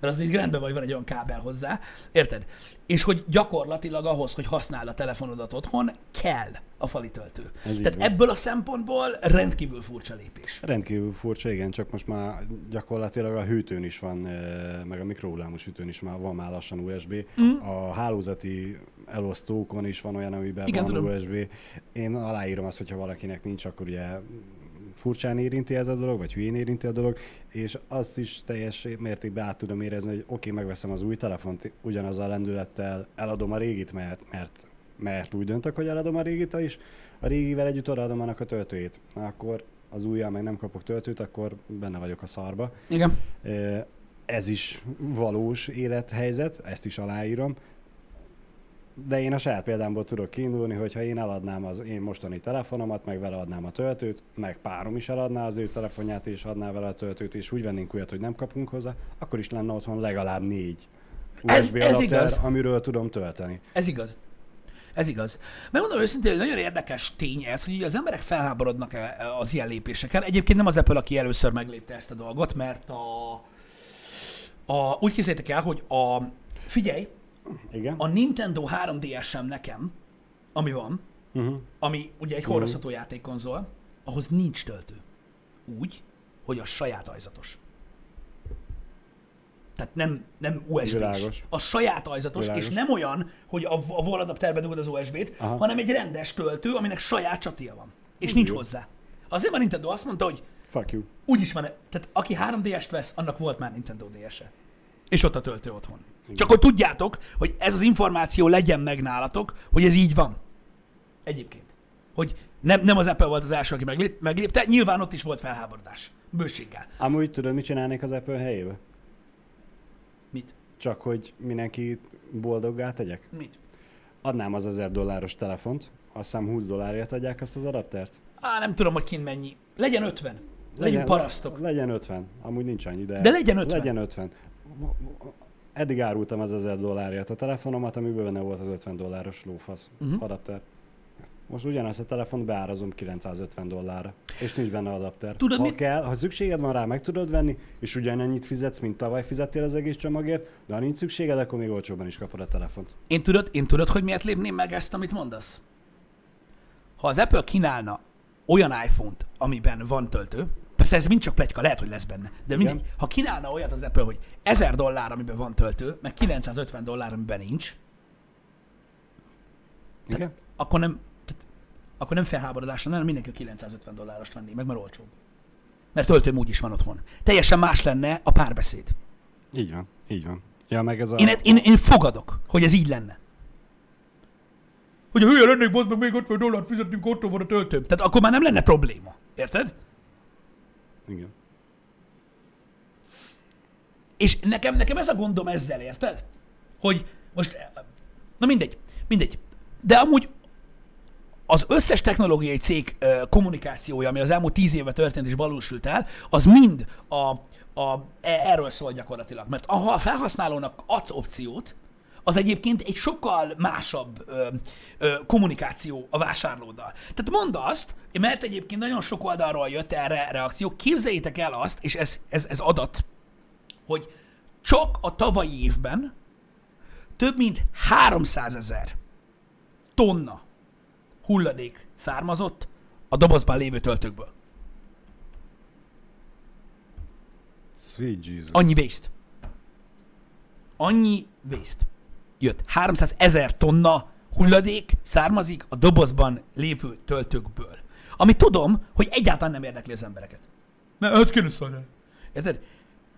Mert az így rendben vagy, van egy olyan kábel hozzá, érted? És hogy gyakorlatilag ahhoz, hogy használd a telefonodat otthon, kell a fali töltő. Ez Tehát van. ebből a szempontból rendkívül furcsa lépés. rendkívül furcsa, igen, csak most már gyakorlatilag a hűtőn is van, ö, meg a mikrohullámos hűtőn is már van már lassan USB. Mhm. A hálózati elosztókon is van olyan, amiben Igen, van tudom. USB. Én aláírom azt, hogyha valakinek nincs, akkor ugye furcsán érinti ez a dolog, vagy hülyén érinti a dolog, és azt is teljes mértékben át tudom érezni, hogy oké, megveszem az új telefont, ugyanazzal a lendülettel eladom a régit, mert, mert, mert úgy döntök, hogy eladom a régit, és a régivel együtt odaadom annak a töltőjét. Na, akkor az újjal meg nem kapok töltőt, akkor benne vagyok a szarba. Igen. Ez is valós élethelyzet, ezt is aláírom. De én a saját példámból tudok kiindulni, hogyha én eladnám az én mostani telefonomat, meg vele adnám a töltőt, meg párom is eladná az ő telefonját, és adná vele a töltőt, és úgy vennénk újat, hogy nem kapunk hozzá, akkor is lenne otthon legalább négy USB ez adapter, igaz. amiről tudom tölteni. Ez igaz. Ez igaz. Megmondom őszintén, hogy nagyon érdekes tény ez, hogy ugye az emberek felháborodnak e- az ilyen lépéseken. Egyébként nem az Apple, aki először meglépte ezt a dolgot, mert a, a úgy képzeljétek el, hogy a, figyelj, Igen? a Nintendo 3DS-em nekem, ami van, Uh-huh. ami ugye egy hordozható játékkonzol, ahhoz nincs töltő. Úgy, hogy a saját ajzatos. Tehát nem, nem USB-s. A saját ajzatos, Világos. és nem olyan, hogy a, a wall adapterbe dugod az USB-t, Aha. hanem egy rendes töltő, aminek saját csatia van. És nincs Jó. hozzá. Azért a Nintendo azt mondta, hogy Fuck you. úgyis van, tehát aki 3DS-t vesz, annak volt már Nintendo DS-e. És ott a töltő otthon. Csak hogy tudjátok, hogy ez az információ legyen meg nálatok, hogy ez így van. Egyébként. Hogy nem, nem az Apple volt az első, aki meglép, meglépte, nyilván ott is volt felháborodás. Bőséggel. Amúgy tudod, mit csinálnék az Apple helyébe? Mit? Csak hogy mindenki boldoggá tegyek? Mit? Adnám az 1000 dolláros telefont, azt hiszem 20 dollárért adják azt az adaptert. Á, nem tudom, hogy kint mennyi. Legyen 50. Legyünk parasztok. Legyen 50. Amúgy nincs annyi, de... De legyen 50. Legyen 50. Eddig árultam az 1000 dollárért a telefonomat, amiből benne volt az 50 dolláros lófasz uh-huh. adapter. Most ugyanazt a telefont beárazom 950 dollárra, és nincs benne adapter. Tudod, ha mit- kell, ha szükséged van rá, meg tudod venni, és ugyanennyit fizetsz, mint tavaly fizettél az egész csomagért, de ha nincs szükséged, akkor még olcsóban is kapod a telefont. Én tudod, én tudod, hogy miért lépném meg ezt, amit mondasz? Ha az Apple kínálna olyan iPhone-t, amiben van töltő, persze ez mind csak pletyka, lehet, hogy lesz benne, de Igen. mindegy, ha kínálna olyat az Apple, hogy 1000 dollár, amiben van töltő, meg 950 dollár, amiben nincs, Igen? akkor nem, tehát, akkor nem felháborodás lenne, mindenki a 950 dollárost venné meg, mert olcsóbb. Mert töltőm úgy is van otthon. Teljesen más lenne a párbeszéd. Így van, így van. Ja, meg ez a... Én, én, én fogadok, hogy ez így lenne. Hogy a hülye lennék, bozd meg még 50 dollárt fizetünk, otthon van a töltőm. Tehát akkor már nem lenne probléma. Érted? Igen. És nekem, nekem ez a gondom ezzel, érted? Hogy most, na mindegy, mindegy. De amúgy az összes technológiai cég kommunikációja, ami az elmúlt tíz éve történt és valósult el, az mind a, a, erről szól gyakorlatilag. Mert ha a felhasználónak adsz opciót, az egyébként egy sokkal másabb ö, ö, kommunikáció a vásárlóddal. Tehát mondd azt, mert egyébként nagyon sok oldalról jött erre reakció, képzeljétek el azt, és ez, ez, ez adat, hogy csak a tavalyi évben több mint 300 ezer tonna hulladék származott a dobozban lévő töltőkből. Sweet Jesus. Annyi waste. Annyi waste. Jött. 300 ezer tonna hulladék származik a dobozban lévő töltőkből. Ami tudom, hogy egyáltalán nem érdekli az embereket. Mert öt kéne szarni. Érted?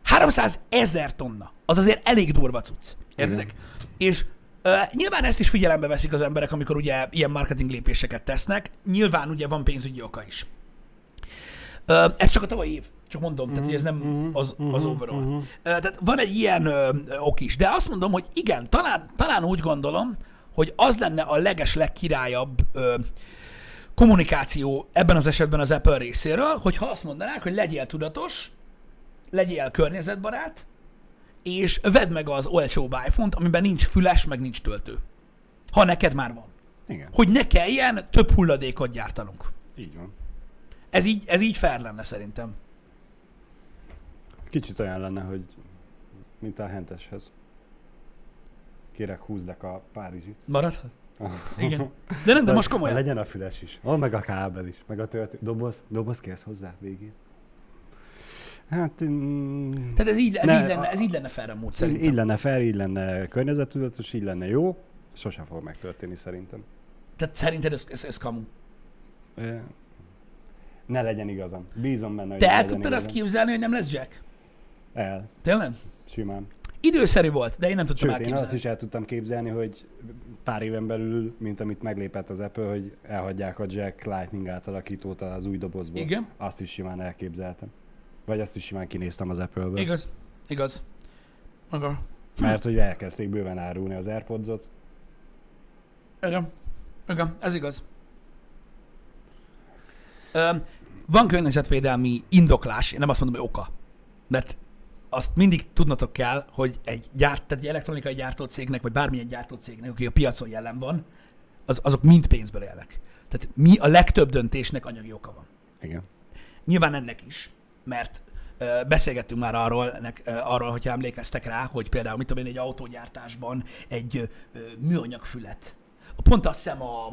300 ezer tonna, az azért elég durva cucc. Értitek? És ö, nyilván ezt is figyelembe veszik az emberek, amikor ugye ilyen marketing lépéseket tesznek. Nyilván ugye van pénzügyi oka is. Ö, ez csak a tavalyi év. Csak mondom, tehát hogy ez nem az, az overall. Ö, Tehát van egy ilyen ö, ok is. De azt mondom, hogy igen, talán, talán úgy gondolom, hogy az lenne a leges legkirályabb ö, kommunikáció ebben az esetben az Apple részéről, hogyha azt mondanák, hogy legyél tudatos, legyél környezetbarát, és vedd meg az olcsóbb iPhone-t, amiben nincs füles, meg nincs töltő. Ha neked már van. Igen, Hogy ne kelljen több hulladékot gyártanunk. így van. Ez így, ez így fair lenne szerintem. Kicsit olyan lenne, hogy mint a henteshez. Kérek, húzdek a Párizsit. Maradhat? <laughs> Igen. De nem, de most komolyan. Legyen a füles is. Ó, meg a kábel is. Meg a töltő. Doboz, doboz kérsz hozzá végén. Hát... Mm, Tehát ez így, ez Ne, így, lenne, a- ez így lenne fair amúgy így, szerintem. így lenne fel, így lenne környezettudatos, így lenne jó. Sosem fog megtörténni szerintem. Tehát szerinted ez, ez, ez kamu. Ne legyen igazam. Bízom benne, hogy Te el tudtad azt képzelni, hogy nem lesz Jack? El. Tényleg? Simán. Időszerű volt, de én nem tudtam Sőt, én elképzelni. azt is el tudtam képzelni, hogy pár éven belül, mint amit meglépett az Apple, hogy elhagyják a Jack Lightning átalakítót az új dobozból. Igen. Azt is simán elképzeltem. Vagy azt is simán kinéztem az Apple-ből. Igaz. Igaz. Akkor. Mert hogy elkezdték bőven árulni az Airpods-ot. Igen. Igen, ez igaz. Ö, van környezetvédelmi indoklás, én nem azt mondom, hogy oka. Mert azt mindig tudnotok kell, hogy egy, gyárt, tehát egy elektronikai gyártócégnek, vagy bármilyen gyártócégnek, aki a piacon jelen van, az, azok mind pénzből élnek. Tehát mi a legtöbb döntésnek anyagi oka van. Igen. Nyilván ennek is, mert ö, beszélgettünk már arról, ennek, ö, arról, hogyha emlékeztek rá, hogy például, mit tudom én, egy autógyártásban egy ö, műanyag fület. Pont azt hiszem a,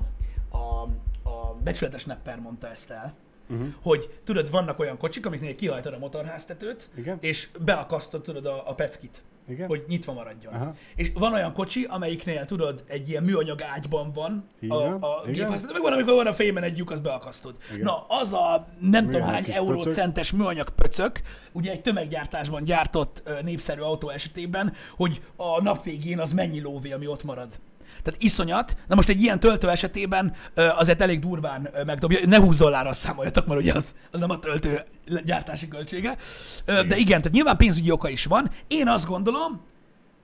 a, a becsületes nepper mondta ezt el, Uh-huh. hogy tudod, vannak olyan kocsik, amiknél kihajtod a motorháztetőt, Igen. és beakasztod tudod a, a peckit, Igen. hogy nyitva maradjon. Aha. És van olyan kocsi, amelyiknél tudod, egy ilyen műanyag ágyban van Így a, a igen. gépháztető, meg van, amikor van a fémen egy lyuk, azt beakasztod. Igen. Na, az a nem tudom hány eurócentes műanyag pöcök, ugye egy tömeggyártásban gyártott népszerű autó esetében, hogy a nap végén az mennyi lóvé, ami ott marad. Tehát iszonyat. Na most egy ilyen töltő esetében azért elég durván megdobja. Ne 20 dollárra számoljatok, mert ugye az, az nem a töltő gyártási költsége. De igen, tehát nyilván pénzügyi oka is van. Én azt gondolom,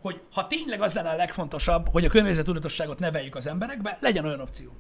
hogy ha tényleg az lenne a legfontosabb, hogy a környezettudatosságot neveljük az emberekbe, legyen olyan opció.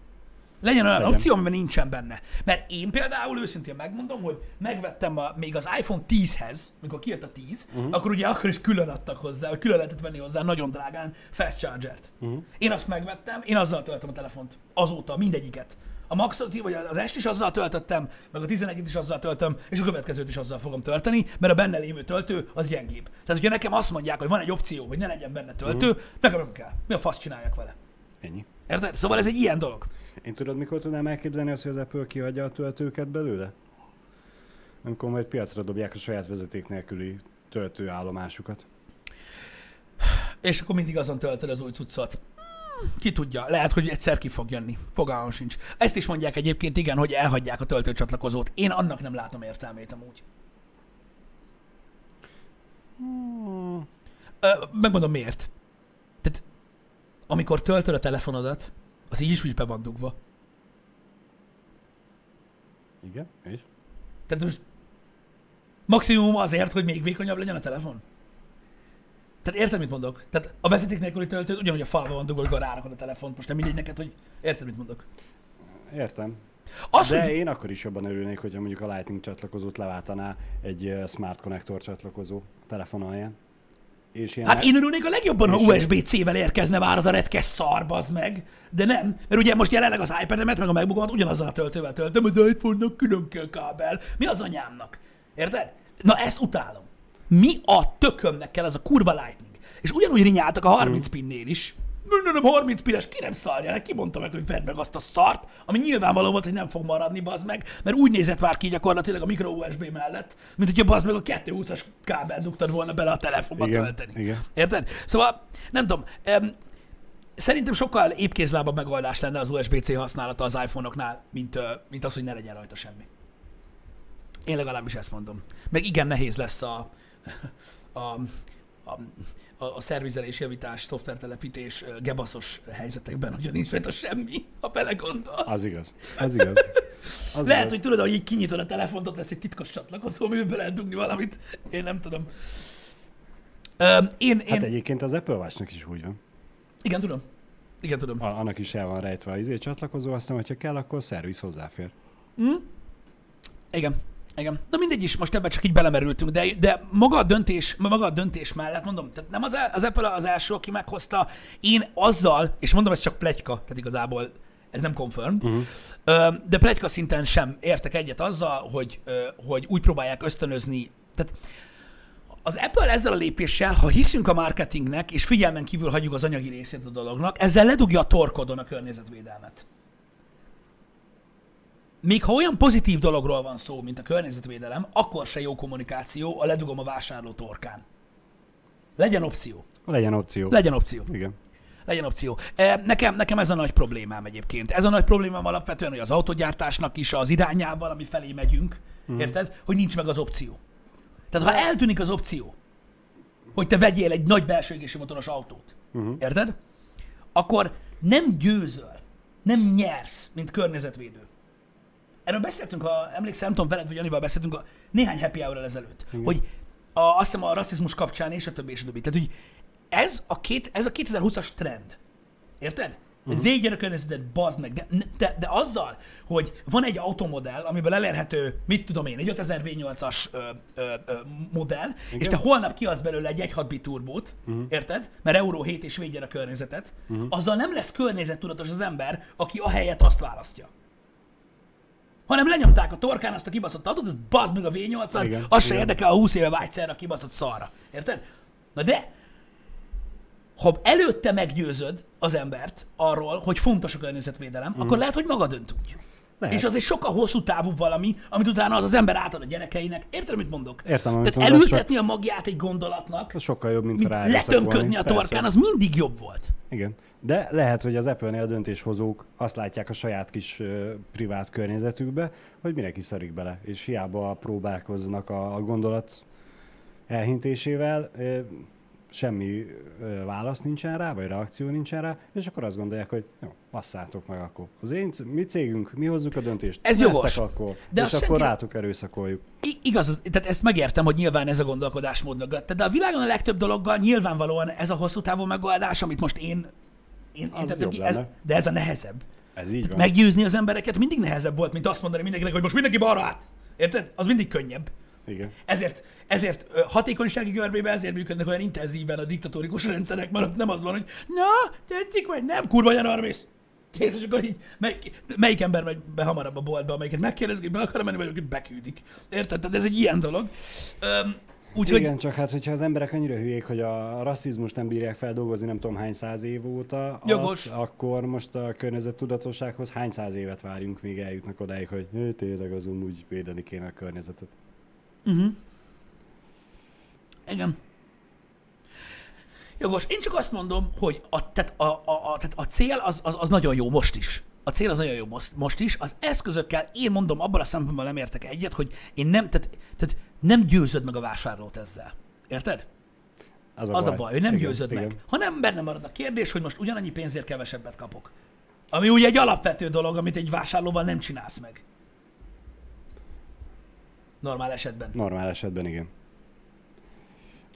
Legyen olyan Legyen. opció, amiben nincsen benne. Mert én például őszintén megmondom, hogy megvettem a, még az iPhone 10-hez, mikor kijött a 10, uh-huh. akkor ugye akkor is külön adtak hozzá, vagy külön lehetett venni hozzá nagyon drágán fast chargert. Uh-huh. Én azt megvettem, én azzal töltöm a telefont. Azóta, mindegyiket. A Maxot, vagy az est is azzal töltöttem, meg a 11-et is azzal töltöm, és a következőt is azzal fogom tölteni, mert a benne lévő töltő az gyengébb. Tehát, hogyha nekem azt mondják, hogy van egy opció, hogy ne legyen benne töltő, uh-huh. nekem nem kell. Mi a fasz csináljak vele? Ennyi. Érted? Szóval ez egy ilyen dolog. Én tudod, mikor tudnám elképzelni azt, hogy az Apple kiadja a töltőket belőle? Amikor majd piacra dobják a saját vezeték nélküli töltőállomásukat. És akkor mindig azon töltöd az új cuccot. Hmm, Ki tudja, lehet, hogy egyszer ki fog jönni. Fogalmam sincs. Ezt is mondják egyébként, igen, hogy elhagyják a töltőcsatlakozót. Én annak nem látom értelmét amúgy. Ö, megmondom miért. Tehát, amikor töltöd a telefonodat, az így is úgy be van dugva. Igen? És? Tehát most maximum azért, hogy még vékonyabb legyen a telefon. Tehát érted, mit mondok? Tehát a vezeték nélküli töltő ugyanúgy a falba van dugva, amikor rárakod a telefont. Most nem mindegy neked, hogy érted, mit mondok? Értem. Az, De hogy... én akkor is jobban örülnék, hogyha mondjuk a Lightning csatlakozót leváltaná egy Smart Connector csatlakozó a telefon alján. És ilyen Hát én örülnék a legjobban, ha USB-C-vel érkezne már az a retkes szar, bazd meg. De nem, mert ugye most jelenleg az iPad-emet, meg a MacBookomat ugyanazzal a töltővel töltöm, de iPhone-nak külön kell kábel. Mi az anyámnak? Érted? Na ezt utálom. Mi a tökömnek kell az a kurva Lightning? És ugyanúgy rinyáltak a 30 pinnél is. Nem, nem 30 pinnes, ki nem szarja le, ki mondta meg, hogy vedd meg azt a szart, ami nyilvánvaló volt, hogy nem fog maradni, bazd meg, mert úgy nézett már ki gyakorlatilag a micro USB mellett, mint hogyha bazd meg a 220-as kábel dugtad volna bele a telefonba Igen, tölteni. igen. Érted? Szóval, nem tudom, em, szerintem sokkal épkézlábabb megoldás lenne az USB-C használata az iPhone-oknál, mint, mint az, hogy ne legyen rajta semmi. Én legalábbis ezt mondom. Meg igen nehéz lesz a, a, a, a, a szervizelés, javítás, szoftvertelepítés gebaszos helyzetekben, hogy nincs rajta semmi, ha belegondol. Az igaz. Az igaz. Az Lehet, igaz. hogy tudod, hogy így kinyitod a telefont, ott lesz egy titkos csatlakozó, amiben be lehet dugni valamit. Én nem tudom. Ö, én, én... Hát egyébként az Apple Watch-nak is úgy van. Igen, tudom. Igen, tudom. A, annak is el van rejtve az izé csatlakozó, aztán, hogyha kell, akkor szerviz hozzáfér. Igen. Igen. Na mindegy is, most ebben csak így belemerültünk, de, de maga, a döntés, maga a döntés mellett, mondom, tehát nem az, az Apple az első, aki meghozta, én azzal, és mondom, ez csak pletyka, tehát igazából ez nem confirmed, uh-huh. de pletyka szinten sem értek egyet azzal, hogy, hogy úgy próbálják ösztönözni, tehát az Apple ezzel a lépéssel, ha hiszünk a marketingnek, és figyelmen kívül hagyjuk az anyagi részét a dolognak, ezzel ledugja a torkodon a környezetvédelmet. Még ha olyan pozitív dologról van szó, mint a környezetvédelem, akkor se jó kommunikáció, a ledugom a vásárló torkán. Legyen opció. Legyen opció. Legyen opció. Igen. Legyen opció. E, Nekem, nekem ez a nagy problémám egyébként. Ez a nagy problémám alapvetően, hogy az autogyártásnak is az irányával, ami felé megyünk, mm. érted? Hogy nincs meg az opció. Tehát ha eltűnik az opció, hogy te vegyél egy nagy belső motoros autót, uh-huh. érted? Akkor nem győzöl, nem nyersz, mint környezetvédő. Erről beszéltünk, ha emlékszem, nem tudom, veled vagy Janival beszéltünk a néhány happy hour ezelőtt, Igen. hogy a, azt hiszem a rasszizmus kapcsán és a többi és a többi. Tehát, hogy ez a, két, ez a 2020-as trend. Érted? Uh-huh. Védjen a környezetet, bazd meg. De, de, de azzal, hogy van egy automodell, amiből elérhető, mit tudom én, egy 5000 V8-as ö, ö, ö, modell, Igen? és te holnap kiadsz belőle egy 1.6 bit turbót, uh-huh. érted? Mert Euró 7 és védjen a környezetet, uh-huh. azzal nem lesz környezettudatos az ember, aki a helyet azt választja. Hanem lenyomták a torkán azt a kibaszott autót, az bazd meg a V8-at, Igen, az se érdekel a 20 éve vágyszerre a kibaszott szarra. Érted? Na de, ha előtte meggyőzöd az embert arról, hogy fontos a környezetvédelem, mm. akkor lehet, hogy maga dönt úgy. Lehet. És az egy sokkal hosszú távú valami, amit utána az az ember átad a gyerekeinek. Érted, mit mondok? Értem, amit Tehát mondasz, elültetni a magját egy gondolatnak, Az sokkal jobb, mint, mint rá letömködni a torkán, az mindig jobb volt. Igen. De lehet, hogy az Apple-nél a döntéshozók azt látják a saját kis ö, privát környezetükbe, hogy mindenki szarik bele, és hiába próbálkoznak a, a gondolat elhintésével, ö, semmi ö, válasz nincsen rá, vagy reakció nincsen rá, és akkor azt gondolják, hogy jó, passzátok meg akkor. Az én, mi cégünk, mi hozzuk a döntést. Ez jogos. Akkor, De és akkor senki- rátok erőszakoljuk. I- igaz, tehát ezt megértem, hogy nyilván ez a gondolkodásmód mögött. De a világon a legtöbb dologgal nyilvánvalóan ez a hosszú távú megoldás, amit most én, én, én Az jobb ez, de ez a nehezebb. Ez így van. Meggyőzni az embereket mindig nehezebb volt, mint azt mondani mindenkinek, hogy most mindenki balra át. Érted? Az mindig könnyebb. Igen. Ezért, ezért hatékonysági görbében ezért működnek olyan intenzíven a diktatórikus rendszerek, mert nem az van, hogy na, tetszik vagy nem, kurva arra mész. Kész, és akkor így, melyik, melyik ember megy be hamarabb a boltba, amelyiket megkérdezik, hogy be akar menni, vagy beküldik. Érted? Tehát ez egy ilyen dolog. Öm, úgyhogy Igen, csak hát, hogyha az emberek annyira hülyék, hogy a rasszizmus nem bírják feldolgozni nem tudom hány száz év óta, Jogos. At, akkor most a környezet tudatossághoz hány száz évet várjunk, míg eljutnak odáig, hogy "Hé, tényleg azon úgy védeni kéne a környezetet. Igen. Jogos. Én csak azt mondom, hogy a, tehát a, a, a, tehát a cél az, az, az nagyon jó most is. A cél az nagyon jó most, most is. Az eszközökkel én mondom, abban a szempontból nem értek egyet, hogy én nem, tehát, tehát nem győzöd meg a vásárlót ezzel. Érted? Az Az a baj, hogy nem Igen, győzöd igen. meg. Hanem benne marad a kérdés, hogy most ugyanannyi pénzért kevesebbet kapok. Ami ugye egy alapvető dolog, amit egy vásárlóval nem csinálsz meg. Normál esetben. Normál esetben igen.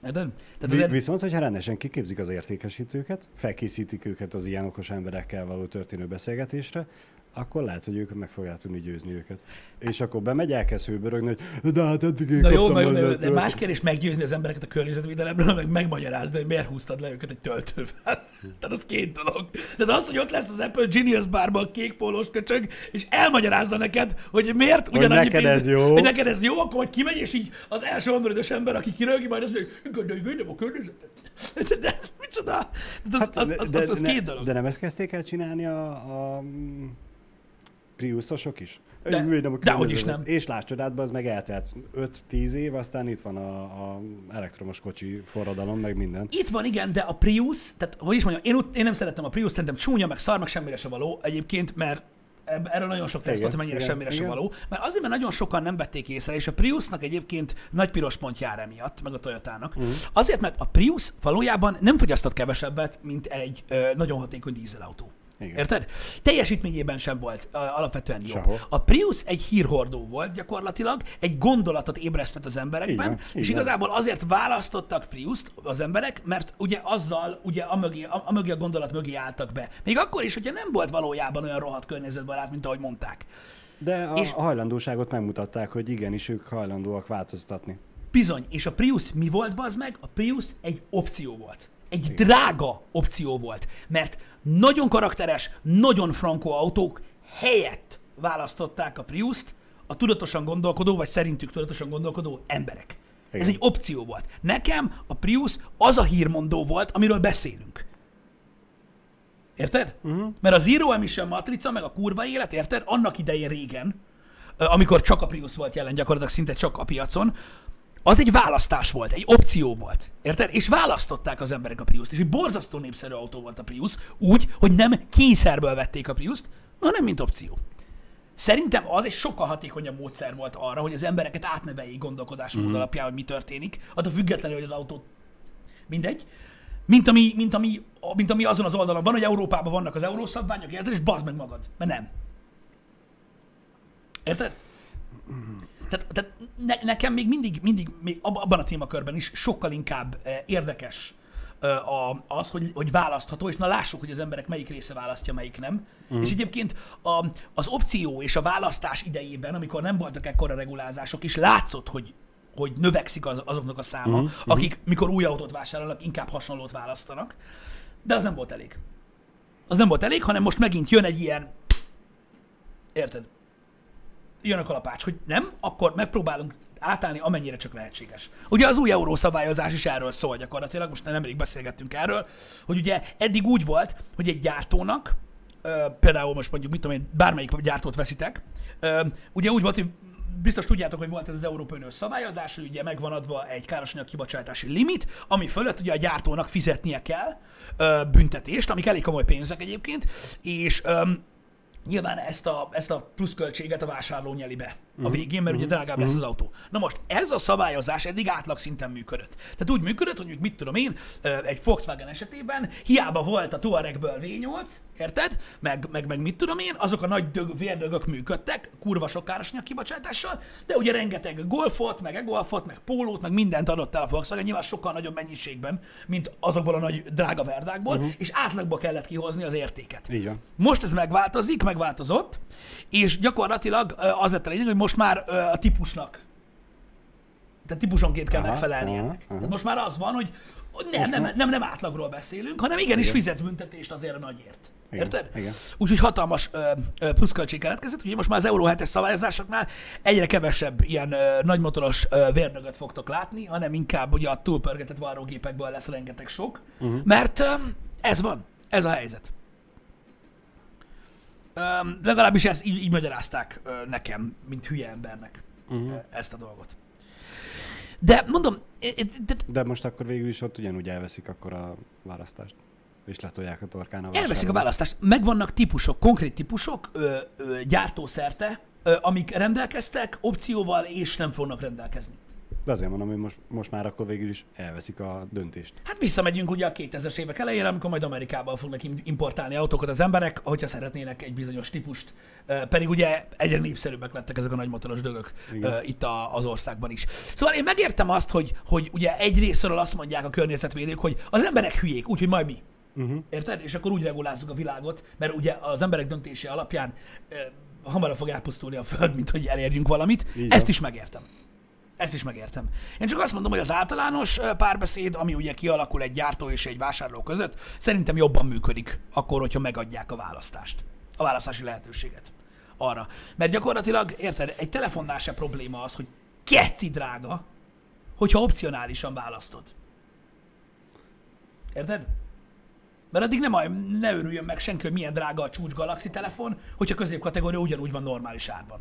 Tehát azért, Viszont, hogyha rendesen kiképzik az értékesítőket, felkészítik őket az ilyen okos emberekkel való történő beszélgetésre, akkor lehet, hogy ők meg fogják tudni győzni őket. És akkor bemegy, elkezd hőbörögni, hogy de hát eddig én Na jó, na jó, egy de más kérdés meggyőzni az embereket a környezetvédelemről, meg megmagyarázni, hogy miért húztad le őket egy töltővel. Tehát az két dolog. De az, hogy ott lesz az Apple Genius bárban a kék pólós köcsög, és elmagyarázza neked, hogy miért ugyanannyi neked ez jó. Hogy neked ez jó, akkor majd kimegy, és így az első androidos ember, aki kirögi, majd azt mondja, hogy de védem a környezetet. <laughs> De, de ez micsoda? De az, az, az, az, az ne- két dolog. De nem ezt kezdték el csinálni a, a Priusosok is? De- védem a dehogy is nem. És láss csodádba, az meg eltelt 5-10 év, aztán itt van a, a elektromos kocsi forradalom, meg minden. Itt van, igen, de a Prius, tehát hogy is mondjam, én, én nem szeretem a Prius, szerintem csúnya, meg szar, meg semmire se való egyébként, mert Erről nagyon sok teszt volt, hogy mennyire igen, semmire se igen. való. Mert azért, mert nagyon sokan nem vették észre, és a Priusnak egyébként nagy piros pont jár emiatt, meg a Toyotának. Uh-huh. Azért, mert a Prius valójában nem fogyasztott kevesebbet, mint egy ö, nagyon hatékony dízelautó. Igen. Érted? Teljesítményében sem volt ö, alapvetően jó. Sehol. A Prius egy hírhordó volt gyakorlatilag, egy gondolatot ébresztett az emberekben, így és van. igazából azért választottak Priust az emberek, mert ugye azzal, ugye a mögé, a, a mögé a gondolat mögé álltak be. Még akkor is, hogyha nem volt valójában olyan rohadt környezetbarát, mint ahogy mondták. De a, És- a hajlandóságot megmutatták, hogy igenis ők hajlandóak változtatni. Bizony, és a Prius mi volt, bazd meg? A Prius egy opció volt. Egy drága opció volt, mert nagyon karakteres, nagyon frankó autók helyett választották a Priust a tudatosan gondolkodó, vagy szerintük tudatosan gondolkodó emberek. Ez Igen. egy opció volt. Nekem a Prius az a hírmondó volt, amiről beszélünk. Érted? Uh-huh. Mert a Zero Emission matrica, meg a kurva élet, érted? Annak idején régen, amikor csak a Prius volt jelen, gyakorlatilag szinte csak a piacon, az egy választás volt, egy opció volt. Érted? És választották az emberek a Prius-t. És egy borzasztó népszerű autó volt a Prius, úgy, hogy nem kényszerből vették a Prius-t, hanem mint opció. Szerintem az egy sokkal hatékonyabb módszer volt arra, hogy az embereket átneveljék gondolkodásmód mm. alapján, hogy mi történik, attól függetlenül, hogy az autó mindegy, mint ami, mint, ami, mint ami azon az oldalon van, hogy Európában vannak az eurószabványok, érted, és bazd meg magad, mert nem. Érted? Tehát, tehát ne, nekem még mindig, mindig még ab- abban a témakörben is sokkal inkább eh, érdekes eh, a, az, hogy, hogy választható, és na lássuk, hogy az emberek melyik része választja, melyik nem. Uh-huh. És egyébként a, az opció és a választás idejében, amikor nem voltak ekkora regulázások, is látszott, hogy hogy növekszik az, azoknak a száma, uh-huh. akik mikor új autót vásárolnak, inkább hasonlót választanak. De az nem volt elég. Az nem volt elég, hanem most megint jön egy ilyen, érted? Jön a kalapács, hogy nem, akkor megpróbálunk átállni, amennyire csak lehetséges. Ugye az új eurószabályozás is erről szól gyakorlatilag, most nemrég beszélgettünk erről, hogy ugye eddig úgy volt, hogy egy gyártónak, ö, például most mondjuk, mit tudom én, bármelyik gyártót veszitek, ö, ugye úgy volt, hogy biztos tudjátok, hogy volt ez az Európai Uniós szabályozás, hogy ugye megvan adva egy károsanyag kibocsátási limit, ami fölött ugye a gyártónak fizetnie kell ö, büntetést, amik elég komoly pénzek egyébként, és ö, Nyilván ezt a, ezt a pluszköltséget a vásárló nyeli be a végén, mert ugye drágább lesz az autó. Na most ez a szabályozás eddig átlagszinten működött. Tehát úgy működött, hogy mit tudom én, egy Volkswagen esetében hiába volt a Touaregből V8, érted? Meg, meg, meg mit tudom én, azok a nagy dög, vérdögök működtek, kurva sok károsanyag kibocsátással, de ugye rengeteg golfot, meg e-golfot, meg pólót, meg mindent adott el a Volkswagen, nyilván sokkal nagyobb mennyiségben, mint azokból a nagy drága verdákból, uh-huh. és átlagba kellett kihozni az értéket. Így van. Most ez megváltozik, megváltozott, és gyakorlatilag az lett a lényeg, hogy most már ö, a típusnak, tehát típusonként kell Aha, megfelelni aha, ennek. aha. Tehát most már az van, hogy nem, nem, nem, nem átlagról beszélünk, hanem igenis Igen. fizetsz büntetést azért a nagyért. Igen, Érted? igen. Úgyhogy hatalmas ö, ö, pluszköltség keletkezett, ugye most már az Euró 7-es szabályozásoknál egyre kevesebb ilyen ö, nagymotoros ö, vérnögöt fogtok látni, hanem inkább ugye a túlpörgetett varrógépekből lesz rengeteg sok, uh-huh. mert ö, ez van, ez a helyzet. Öm, legalábbis ezt így, így magyarázták ö, nekem, mint hülye embernek uh-huh. ezt a dolgot. De mondom, de De most akkor végül is ott ugyanúgy elveszik akkor a választást. És letolják a torkán a elveszik a választást. Megvannak típusok, konkrét típusok ö, ö, gyártószerte, ö, amik rendelkeztek opcióval, és nem fognak rendelkezni. De azért mondom, hogy most, most már akkor végül is elveszik a döntést. Hát visszamegyünk ugye a 2000-es évek elejére, amikor majd Amerikából fognak im- importálni autókat az emberek, hogyha szeretnének egy bizonyos típust, pedig ugye egyre népszerűbbek lettek ezek a nagy motoros dögök Igen. itt a, az országban is. Szóval én megértem azt, hogy, hogy ugye egy részről azt mondják a környezetvédők, hogy az emberek hülyék, úgyhogy majd mi. Uh-huh. Érted? És akkor úgy regulázzuk a világot, mert ugye az emberek döntése alapján hamarabb fog elpusztulni a Föld, mint hogy elérjünk valamit. Így Ezt is megértem. Ezt is megértem. Én csak azt mondom, hogy az általános párbeszéd, ami ugye kialakul egy gyártó és egy vásárló között, szerintem jobban működik akkor, hogyha megadják a választást. A választási lehetőséget arra. Mert gyakorlatilag, érted, egy telefonnál se probléma az, hogy keci drága, hogyha opcionálisan választod. Érted? Mert addig nem, ne örüljön meg senki, hogy milyen drága a csúcs Galaxy telefon, hogyha középkategória ugyanúgy van normális árban.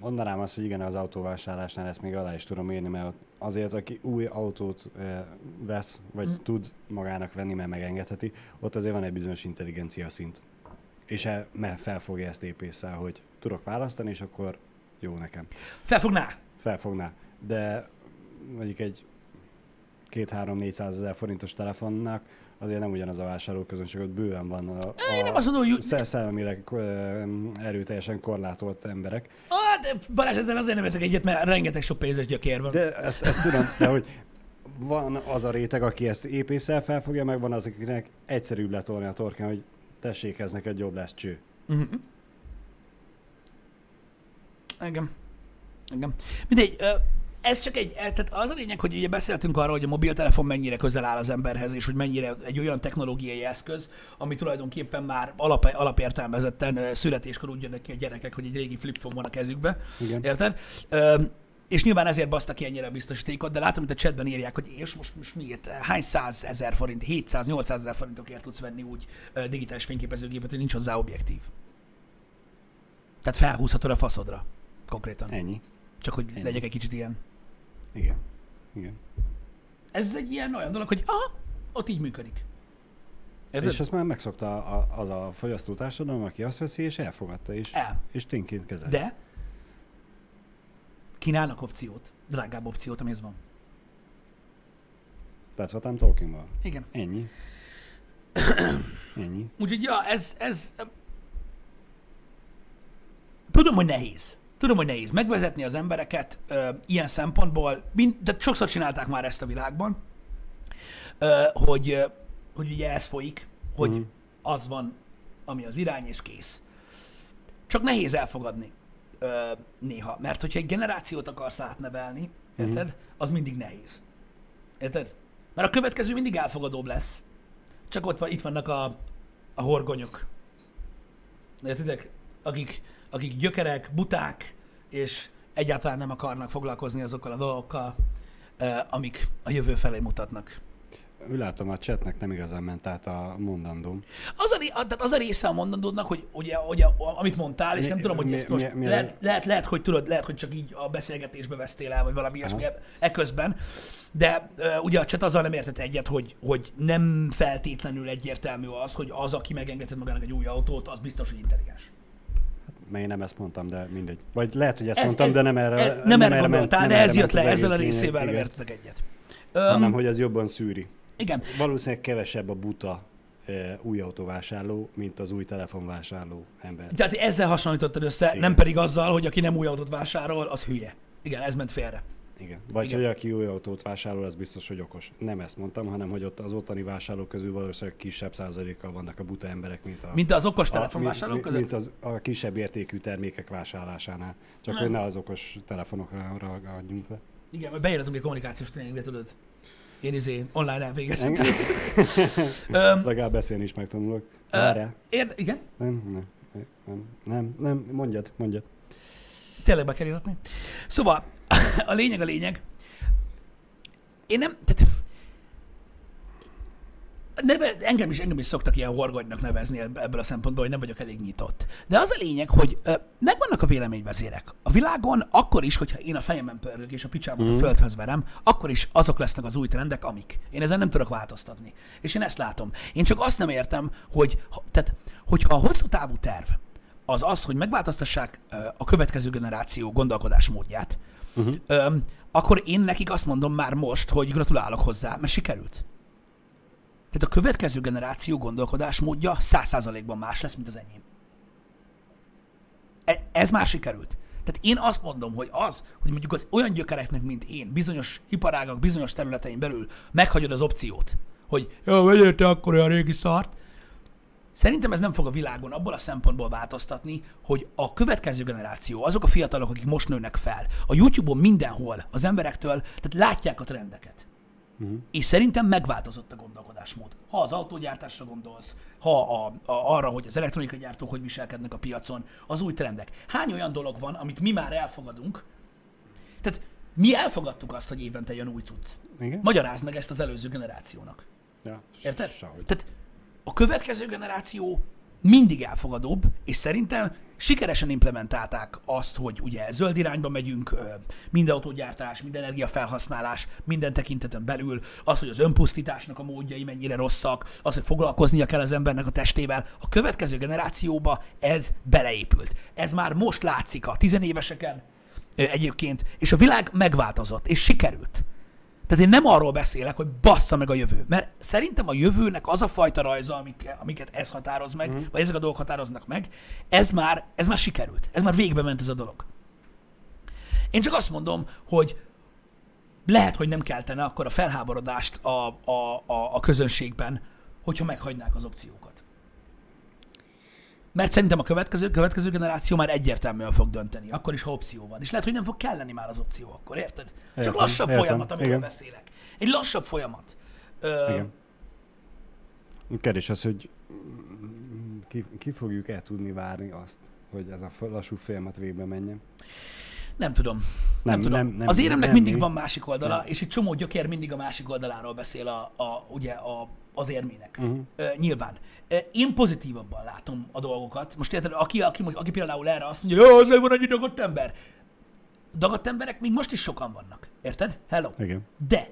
Mondanám azt, hogy igen, az autóvásárlásnál ezt még alá is tudom írni, mert azért, aki új autót eh, vesz, vagy Mm. tud magának venni, mert megengedheti, ott azért van egy bizonyos intelligencia szint. És e, me- felfogja ezt épésszel, hogy tudok választani, és akkor jó nekem. Felfogná. Felfogná. De mondjuk egy 2-3-400 ezer forintos telefonnak azért nem ugyanaz a vásárlóközönség, ott bőven van a, Én nem a azt mondom, hogy... szel- szellemileg erőteljesen korlátolt emberek. De Balázs, ezzel azért nem értek egyet, mert rengeteg sok pénzes gyökér van. De ezt, ezt tudom, de hogy van az a réteg, aki ezt épésszel felfogja, meg van az, akinek egyszerűbb letolni a torkán, hogy tessék, ez neked jobb lesz cső. Uh-huh. Igen. Igen. Mindegy, ö, ez csak egy, e, tehát az a lényeg, hogy ugye beszéltünk arról, hogy a mobiltelefon mennyire közel áll az emberhez, és hogy mennyire egy olyan technológiai eszköz, ami tulajdonképpen már alap, alapértelmezetten ö, születéskor úgy jönnek ki a gyerekek, hogy egy régi flipphone van a kezükbe. Igen. Érted? Ö, és nyilván ezért baszta ki ennyire a biztosítékot, de látom, hogy a chatben írják, hogy és most, most miért, hány száz ezer forint, 700-800 ezer forintokért tudsz venni úgy digitális fényképezőgépet, hogy nincs hozzá objektív. Tehát felhúzhatod a faszodra. Konkrétan. Ennyi. Csak hogy Ennyi. legyek egy kicsit ilyen. Igen. Igen. Ez egy ilyen olyan dolog, hogy aha, ott így működik. Érted? És ezt már megszokta a, az a fogyasztó társadalom, aki azt veszi, és elfogadta, és, El. és tényként kezel. De kínálnak opciót, drágább opciót, amihez van. That's what I'm talking about. Igen. Ennyi. Ennyi. Úgyhogy ja, ez, ez... Tudom, hogy nehéz. Tudom, hogy nehéz megvezetni az embereket ö, ilyen szempontból, mind, de sokszor csinálták már ezt a világban, ö, hogy, ö, hogy ugye ez folyik, hogy Mhm. az van, ami az irány, és kész. Csak nehéz elfogadni ö, néha, mert hogyha egy generációt akarsz átnevelni, érted, az mindig nehéz. Érted? Mert a következő mindig elfogadóbb lesz. Csak ott van, itt vannak a, a horgonyok. Értitek? Akik, akik gyökerek, buták, és egyáltalán nem akarnak foglalkozni azokkal a dolgokkal, amik a jövő felé mutatnak. Látom, a chatnek nem igazán ment át a mondandóm. Az a, tehát az a része a mondandódnak, hogy ugye, ugye, amit mondtál, és Mi- nem tudom, hogy mi- ezt most mi- mi- lehet, lehet, lehet, hogy tudod, lehet, hogy csak így a beszélgetésbe vesztél el, vagy valami ilyesmi eközben, de uh, ugye a chat azzal nem értett egyet, hogy, hogy nem feltétlenül egyértelmű az, hogy az, aki megengedhet magának egy új autót, az biztos, hogy intelligens. Mert én nem ezt mondtam, de mindegy. Vagy lehet, hogy ezt Ez- mondtam, ez- de nem erre. e- nem, erre ment- gondoltál, nem de erre ez jött le, az ezzel a részével nem értetek egyet. Hanem, hogy ez jobban szűri. igen, Valószínűleg kevesebb a buta új autóvásárló, mint az új telefonvásárló ember. tehát ezzel hasonlítottad össze, Igen. nem pedig azzal, hogy aki nem új autót vásárol, az hülye. Igen, ez ment félre. Igen. Vagy Igen. hogy aki új autót vásárol, az biztos, hogy okos. Nem ezt mondtam, hanem hogy ott az ottani vásárlók közül valószínűleg kisebb százalékkal vannak a buta emberek, mint a, Mint az okos telefonvásárlók mint, között? mint az, a kisebb értékű termékek vásárlásánál. Csak Nem. hogy ne az okos telefonokra ragadjunk le. Igen, mert beíratunk egy kommunikációs tréningbe, tudod. Én izé online elvégeztem. <laughs> Legalább beszélni is megtanulok. Várjál. érde, igen, Nem, nem, nem, nem, nem, mondjad, mondjad. tényleg be kell iratni. Szóval, <laughs> a lényeg a lényeg. Én nem, tehát neve, engem, is, engem is szoktak ilyen horgonynak nevezni ebb- ebből a szempontból, hogy nem vagyok elég nyitott. De az a lényeg, hogy ö, megvannak a véleményvezérek. A világon akkor is, hogyha én a fejemben pörgök és a picsámat Mhm. a földhöz verem, akkor is azok lesznek az új trendek, amik. Én ezen nem tudok változtatni. És én ezt látom. Én csak azt nem értem, hogy, tehát, hogyha a hosszú távú terv az az, hogy megváltoztassák ö, a következő generáció gondolkodásmódját, Uh-huh. Öm, akkor én nekik azt mondom már most, hogy gratulálok hozzá, mert sikerült. Tehát a következő generáció gondolkodásmódja száz százalékban más lesz, mint az enyém. E- ez már sikerült. Tehát én azt mondom, hogy az, hogy mondjuk az olyan gyökereknek, mint én, bizonyos iparágak, bizonyos területein belül meghagyod az opciót, hogy jó, vegyél te akkor olyan régi szart, Szerintem ez nem fog a világon abból a szempontból változtatni, hogy a következő generáció, azok a fiatalok, akik most nőnek fel, a YouTube-on mindenhol az emberektől, tehát látják a trendeket. Uh-huh. És szerintem megváltozott a gondolkodásmód. Ha az autógyártásra gondolsz, ha a, a, arra, hogy az elektronikai gyártók hogy viselkednek a piacon, az új trendek. Hány olyan dolog van, amit mi már elfogadunk? Tehát mi elfogadtuk azt, hogy évente jön új cucc. Igen? Magyarázd meg ezt az előző generációnak. Ja, Érted? Sehogy. Tehát a következő generáció mindig elfogadóbb, és szerintem sikeresen implementálták azt, hogy ugye zöld irányba megyünk, minden autógyártás, minden energiafelhasználás, minden tekinteten belül, az, hogy az önpusztításnak a módjai mennyire rosszak, az, hogy foglalkoznia kell az embernek a testével. A következő generációba ez beleépült. Ez már most látszik a tizenéveseken egyébként, és a világ megváltozott, és sikerült. Tehát én nem arról beszélek, hogy bassza meg a jövő. Mert szerintem a jövőnek az a fajta rajza, amik, amiket ez határoz meg, mm. vagy ezek a dolgok határoznak meg, ez már, ez már sikerült. Ez már végbe ment ez a dolog. Én csak azt mondom, hogy lehet, hogy nem keltene akkor a felháborodást a, a, a, a közönségben, hogyha meghagynák az opciókat. Mert szerintem a következő, következő generáció már egyértelműen fog dönteni, akkor is, ha opció van. És lehet, hogy nem fog kelleni már az opció akkor, érted? Csak Értem, lassabb értem, folyamat, amiről igen. beszélek. Egy lassabb folyamat. Ö, Igen. Kérdés az, hogy ki, ki fogjuk el tudni várni azt, hogy ez a lassú folyamat végbe menjen. Nem tudom. Nem, Nem, nem tudom. nem, nem, az éremnek nem mindig mi. van másik oldala, Nem. és egy csomó gyökér mindig a másik oldaláról beszél a, a, ugye a, az érmének. Uh-huh. Ö, nyilván. Ö, én pozitívabban látom a dolgokat. Most érted, aki, aki, aki például erre azt mondja, jó, azért van annyi dagadt ember. Dagadt emberek még most is sokan vannak. Érted? Hello. Igen. De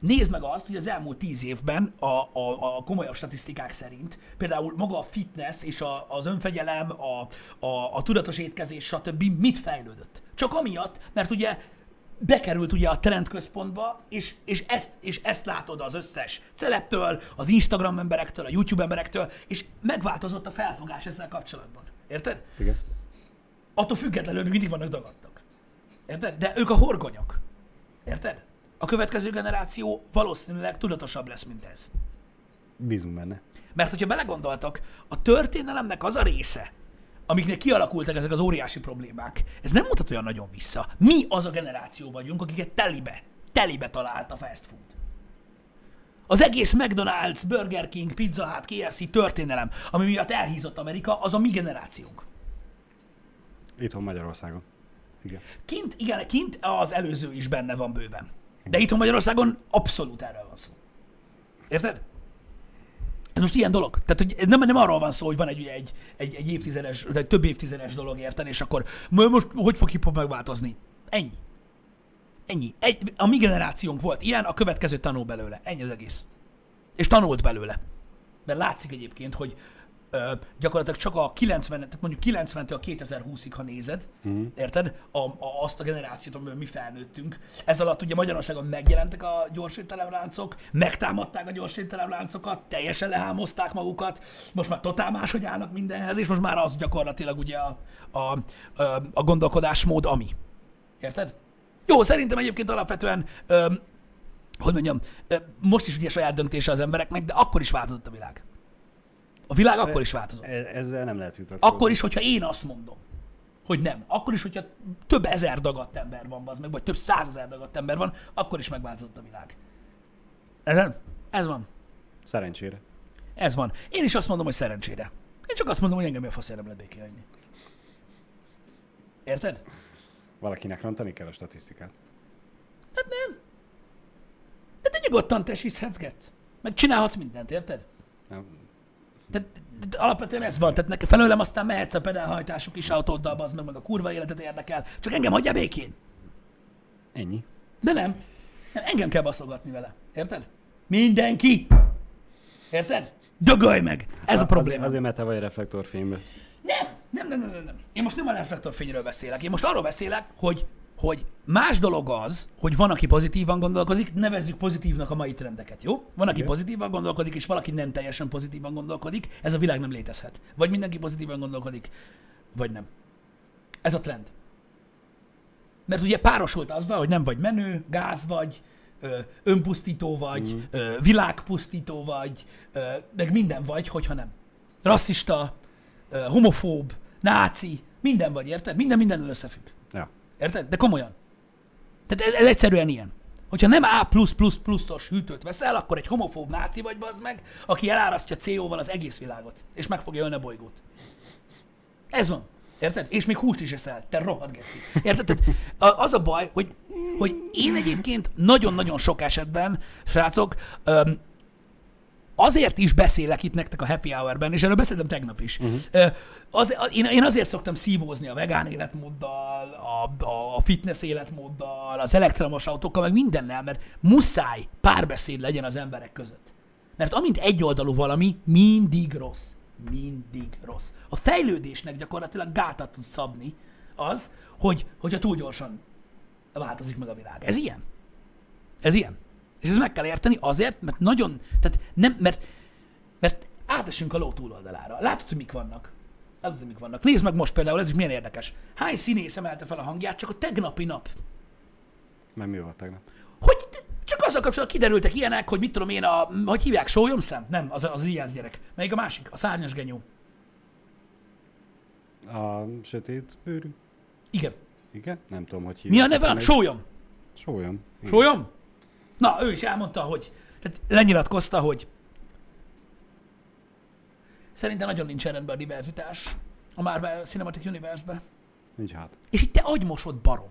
nézd meg azt, hogy az elmúlt tíz évben a, a, a komolyabb statisztikák szerint például maga a fitness és a, az önfegyelem, a, a, a tudatos étkezés, stb. mit fejlődött. Csak amiatt, mert ugye bekerült ugye a trendközpontba, és, és, ezt, és ezt látod az összes celebtől, az Instagram emberektől, a YouTube emberektől, és megváltozott a felfogás ezzel kapcsolatban. Érted? Igen. attól függetlenül még mindig vannak dagadtak. Érted? De ők a horgonyok. Érted? A következő generáció valószínűleg tudatosabb lesz, mint ez. Bízunk benne. Mert hogyha belegondoltak, a történelemnek az a része, amiknek kialakultak ezek az óriási problémák, ez nem mutat olyan nagyon vissza. Mi az a generáció vagyunk, akiket telibe, telibe talált a fast food. Az egész McDonald's, Burger King, Pizza Hut, KFC történelem, ami miatt elhízott Amerika, az a mi generációnk. Itthon Magyarországon. Igen. Kint, igen, kint az előző is benne van bőven. De itthon Magyarországon abszolút erről van szó. Érted? Ez most ilyen dolog. Tehát, hogy nem, nem arról van szó, hogy van egy, egy, egy, egy évtizedes, vagy több évtizedes dolog, érted? És akkor most hogy fog hip megváltozni? Ennyi. Ennyi. Egy, a mi generációnk volt ilyen, a következő tanul belőle. Ennyi az egész. És tanult belőle. Mert látszik egyébként, hogy ö, gyakorlatilag csak a 90, tehát mondjuk 90-től a 2020-ig, ha nézed, uh-huh. érted? A, a, azt a generációt, amiben mi felnőttünk. Ez alatt ugye Magyarországon megjelentek a gyorsételemláncok, megtámadták a gyorsételemláncokat, teljesen lehámozták magukat, most már totál máshogy állnak mindenhez, és most már az gyakorlatilag ugye a, a, a, a gondolkodásmód, ami. Érted? Jó, szerintem egyébként alapvetően ö, hogy mondjam, most is ugye saját döntése az embereknek, de akkor is változott a világ. A világ akkor is változott. E- Ezzel nem lehet vitatkozni. Akkor is, hogyha én azt mondom, hogy nem. Akkor is, hogyha több ezer dagadt ember van, az meg, vagy több százezer dagadt ember van, akkor is megváltozott a világ. Ez, nem? ez van. Szerencsére. Ez van. Én is azt mondom, hogy szerencsére. Én csak azt mondom, hogy engem a faszért nem lehet békén hagyni. Érted? Valakinek rontani kell a statisztikát. Hát nem. De te nyugodtan te hiszhetsz. Meg csinálhatsz mindent, érted? Nem. Tehát alapvetően ez van, tehát nekem felőlem aztán mehetsz a pedálhajtásuk is autóddal, az meg, meg a kurva életet érdekel. Csak engem hagyja békén. Ennyi. De nem. nem. Engem kell baszogatni vele. Érted? Mindenki. Érted? Dögölj meg! Ez a probléma. Azért, azért mert te vagy reflektorfényben. Nem, nem, nem, nem, nem, nem. Én most nem a reflektorfényről beszélek. Én most arról beszélek, hogy, hogy más dolog az, hogy van, aki pozitívan gondolkozik, nevezzük pozitívnak a mai trendeket, jó? Van, aki Igen. pozitívan gondolkodik, és valaki nem teljesen pozitívan gondolkodik. Ez a világ nem létezhet. Vagy mindenki pozitívan gondolkodik, vagy nem. Ez a trend. Mert ugye párosult azzal, hogy nem vagy menő, gáz vagy, ö, önpusztító vagy, mm. ö, világpusztító vagy, ö, meg minden vagy, hogyha nem. Rasszista, ö, homofób, náci, minden vagy, érted? Minden mindennel összefügg. Érted? De komolyan. Tehát ez, ez egyszerűen ilyen. Hogyha nem A++ pluszos hűtőt veszel, akkor egy homofób náci vagy bazd meg, aki elárasztja CO-val az egész világot, és meg fogja ölni a bolygót. Ez van. Érted? És még húst is eszel. Te rohadt geci. Érted? Tehát az a baj, hogy, hogy én egyébként nagyon-nagyon sok esetben, srácok, azért is beszélek itt nektek a happy hour-ben, és erről beszéltem tegnap is. Uh-huh. Az, én, én azért szoktam szívózni a vegán életmóddal, a, a fitness életmóddal, az elektromos autókkal, meg mindennel, mert muszáj párbeszéd legyen az emberek között. Mert amint egyoldalú valami, mindig rossz. Mindig rossz. A fejlődésnek gyakorlatilag gátat tud szabni az, hogy, hogyha túl gyorsan változik meg a világ. Ez ilyen. Ez ilyen. És ezt meg kell érteni azért, mert nagyon, tehát nem, mert, mert átesünk a ló túloldalára. Látod, hogy mik vannak. Látod, hogy mik vannak. Nézd meg most például, ez is milyen érdekes. Hány színész emelte fel a hangját csak a tegnapi nap? Mert mi volt tegnap? Hogy csak azzal kapcsolatban kiderültek ilyenek, hogy mit tudom én, a, hogy hívják, sólyomszem? Nem, az, az ilyen gyerek. Melyik a másik? A szárnyas genyó. A sötét bőrű? Igen. Igen? Nem tudom, hogy hívják. Mi a neve? Sólyom. Sólyom. Igen. Sólyom? Na, ő is elmondta, hogy tehát lenyilatkozta, hogy szerintem nagyon nincs rendben a diverzitás a Marvel Cinematic Universe-be. Nincs hát. És itt te agymosod barom.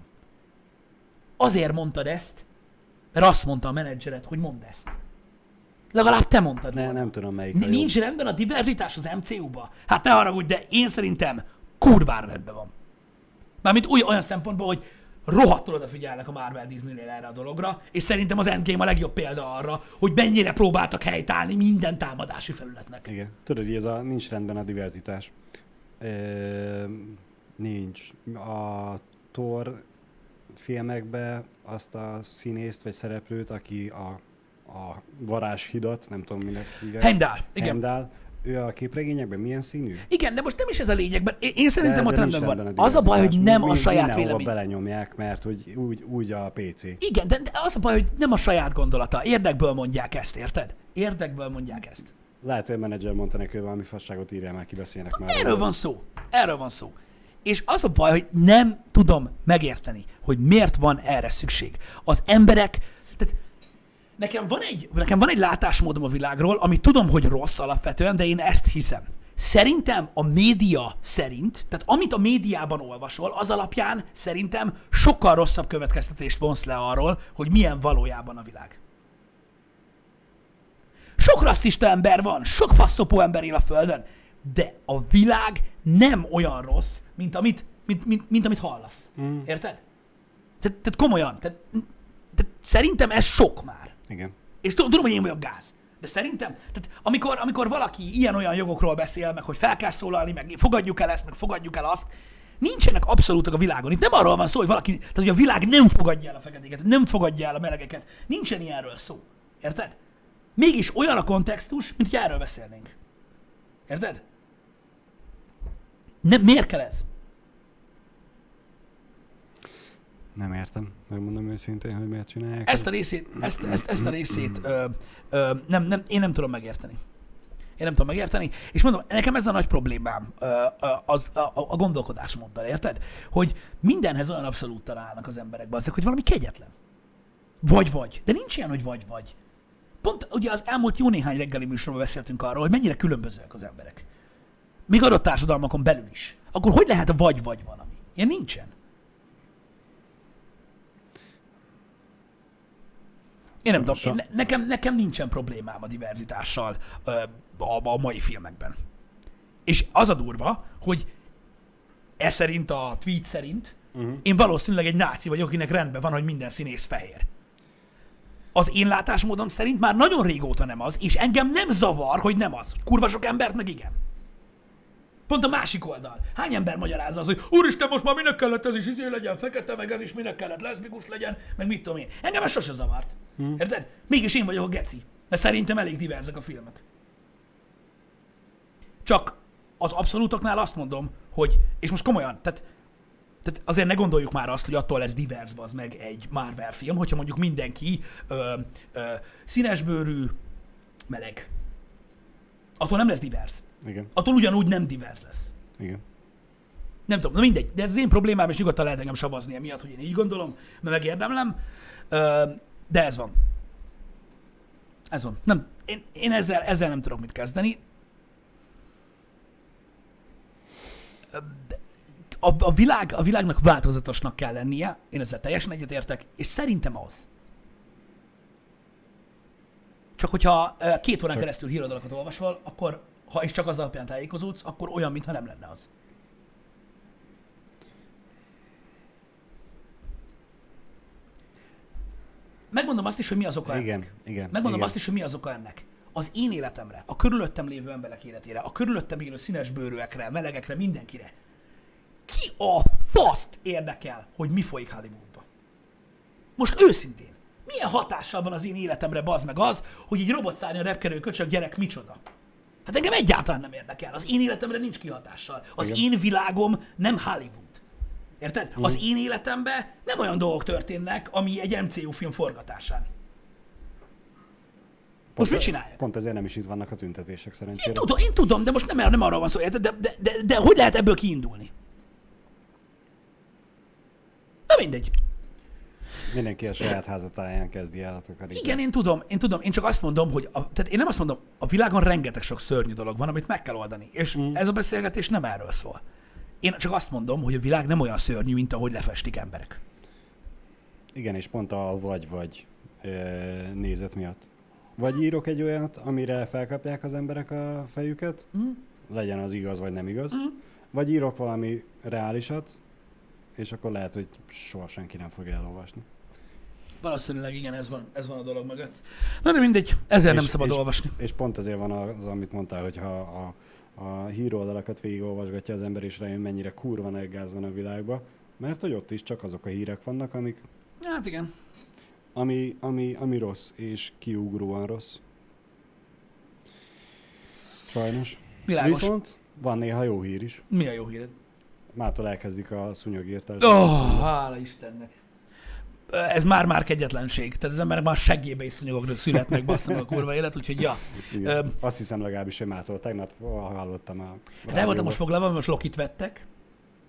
Azért mondtad ezt, mert azt mondta a menedzsered, hogy mondd ezt. Legalább te mondtad Ne, volna. nem tudom melyik N- jó. Nincs rendben a diverzitás az MCU-ba? Hát ne haragudj, de én szerintem kurvára rendben van. Mármint új, olyan szempontból, hogy rohadtul odafigyelnek a Marvel Disney-nél erre a dologra, és szerintem az Endgame a legjobb példa arra, hogy mennyire próbáltak helytállni minden támadási felületnek. Igen. Tudod, hogy ez a nincs rendben a diverzitás. Ö, nincs. A Thor filmekbe azt a színészt vagy szereplőt, aki a, a varázshidat, nem tudom minek hívják. Heimdall, igen. Heimdall. Ő a képregényekben milyen színű? Igen, de most nem is ez a lényeg, mert én- én szerintem ott nincs rendben van. rendben Az a baj, hogy nem Mi- a saját vélemény. belenyomják, mert hogy úgy, úgy a PC. Igen, de, de az a baj, hogy nem a saját gondolata. Érdekből mondják ezt, érted? Érdekből mondják ezt. Lehet, hogy a menedzser mondta neki, hogy valami fasságot írja már, kibeszélnek már. Erről van szó. Erről van szó. És az a baj, hogy nem tudom megérteni, hogy miért van erre szükség. Az emberek, nekem van egy, nekem van egy látásmódom a világról, ami tudom, hogy rossz alapvetően, de én ezt hiszem. Szerintem a média szerint, tehát amit a médiában olvasol, az alapján szerintem sokkal rosszabb következtetést vonsz le arról, hogy milyen valójában a világ. Sok rasszista ember van, sok faszopó ember él a Földön, de a világ nem olyan rossz, mint amit, mint, mint, mint amit hallasz. Mm. Érted? Tehát, tehát komolyan. Tehát, tehát szerintem ez sok már. Igen. És tudom, hogy én vagyok gáz. De szerintem, tehát amikor, amikor valaki ilyen-olyan jogokról beszél, meg hogy fel kell szólalni, meg fogadjuk el ezt, meg fogadjuk el azt, nincsenek abszolútak a világon. Itt nem arról van szó, hogy valaki, tehát hogy a világ nem fogadja el a feketéket, nem fogadja el a melegeket. Nincsen ilyenről szó. Érted? Mégis olyan a kontextus, mint hogy erről beszélnénk. Érted? Nem, miért kell ez? Nem értem, megmondom őszintén, hogy miért csinálják. Ezt a részét, ezt, ezt, ezt a részét ö, ö, nem, nem, én nem tudom megérteni. Én nem tudom megérteni, és mondom, nekem ez a nagy problémám ö, az, a, a gondolkodásmóddal, érted? Hogy mindenhez olyan abszolút találnak az emberek, azok, hogy valami kegyetlen. Vagy-vagy. De nincs ilyen, hogy vagy-vagy. Pont ugye az elmúlt jó néhány reggeli műsorban beszéltünk arról, hogy mennyire különbözőek az emberek. Még adott társadalmakon belül is. Akkor hogy lehet a vagy-vagy valami? Ilyen nincsen. Én nem tudom, én, ne- nekem, nekem nincsen problémám a diverzitással ö, a, a mai filmekben. És az a durva, hogy e szerint, a tweet szerint, uh-huh. én valószínűleg egy náci vagyok, akinek rendben van, hogy minden színész fehér. Az én látásmódom szerint már nagyon régóta nem az, és engem nem zavar, hogy nem az. Kurva sok embert meg igen. Pont a másik oldal. Hány ember magyarázza az, hogy úristen, most már minek kellett ez is izé legyen, fekete, meg ez is minek kellett leszbikus legyen, meg mit tudom én. Engem ez sose zavart. Hmm. Érted? Mégis én vagyok a geci. Mert szerintem elég diverzek a filmek. Csak az abszolútoknál azt mondom, hogy, és most komolyan, tehát, tehát azért ne gondoljuk már azt, hogy attól lesz divers az meg egy Marvel film, hogyha mondjuk mindenki ö, ö, színesbőrű, meleg. Attól nem lesz divers. Igen, Attól ugyanúgy nem divers lesz. igen. Nem tudom, na mindegy, de ez az én problémám, és nyugodtan lehet engem savazni emiatt, hogy én így gondolom, mert megérdemlem, de ez van. Ez van. Nem, én, én ezzel, ezzel nem tudok mit kezdeni. A, a, világ, a világnak változatosnak kell lennie, én ezzel teljesen egyetértek, és szerintem az. csak hogyha két órán Csak- keresztül híradalakat olvasol, akkor, ha és csak az alapján tájékozódsz, akkor olyan, mintha nem lenne az. Megmondom azt is, hogy mi az oka Igen, ennek. igen. Megmondom igen. azt is, hogy mi az oka ennek. Az én életemre, a körülöttem lévő emberek életére, a körülöttem élő színes bőrűekre, melegekre, mindenkire. Ki a faszt érdekel, hogy mi folyik Hollywoodban? Most őszintén, milyen hatással van az én életemre bazd meg az, hogy egy robotszárnyon repkedő köcsög gyerek micsoda? Hát engem egyáltalán nem érdekel. Az én életemre nincs kihatással. Az Igen. én világom nem Hollywood. Érted? Az én életemben nem olyan dolgok történnek, ami egy MCU film forgatásán. Most mit csinálják? Pont ezért nem is itt vannak a tüntetések Én szerencsére. tudom, én tudom, de most nem, nem arról van szó, érted? De, de, de, de hogy lehet ebből kiindulni? Na mindegy. Mindenki a saját házatáján kezdi el a takarítást. Igen, én tudom, én tudom, én csak azt mondom, hogy, a, tehát én nem azt mondom, a világon rengeteg sok szörnyű dolog van, amit meg kell oldani, és mm. ez a beszélgetés nem erről szól. Én csak azt mondom, hogy a világ nem olyan szörnyű, mint ahogy lefestik emberek. Igen, és pont a vagy-vagy nézet miatt. Vagy írok egy olyat, amire felkapják az emberek a fejüket, Mm. legyen az igaz vagy nem igaz, Mm. vagy írok valami reálisat, és akkor lehet, hogy soha senki nem fogja elolvasni. Valószínűleg igen, ez van, ez van a dolog mögött. Na de mindegy, ezért nem szabad és- olvasni. És pont azért van az, amit mondtál, hogy ha a, a híroldalakat végigolvasgatja az ember, és rájön, mennyire kurva nagy gáz van a világban, mert hogy ott is csak azok a hírek vannak, amik, Hát igen. ami, ami, ami rossz, és kiugróan rossz. Sajnos. Világos. Viszont van néha jó hír is. Mi a jó híred? Mától elkezdik a szúnyogírtást. Ó, oh, hála Istennek. Ez már-már kegyetlenség. Tehát az emberek már seggébe is szúnyogok születnek, basszom a kurva élet, úgyhogy ja. Igen. Öm. Azt hiszem legalábbis, hogy mától. Tegnap hallottam a Hát el voltam most foglalva, most Lokit vettek.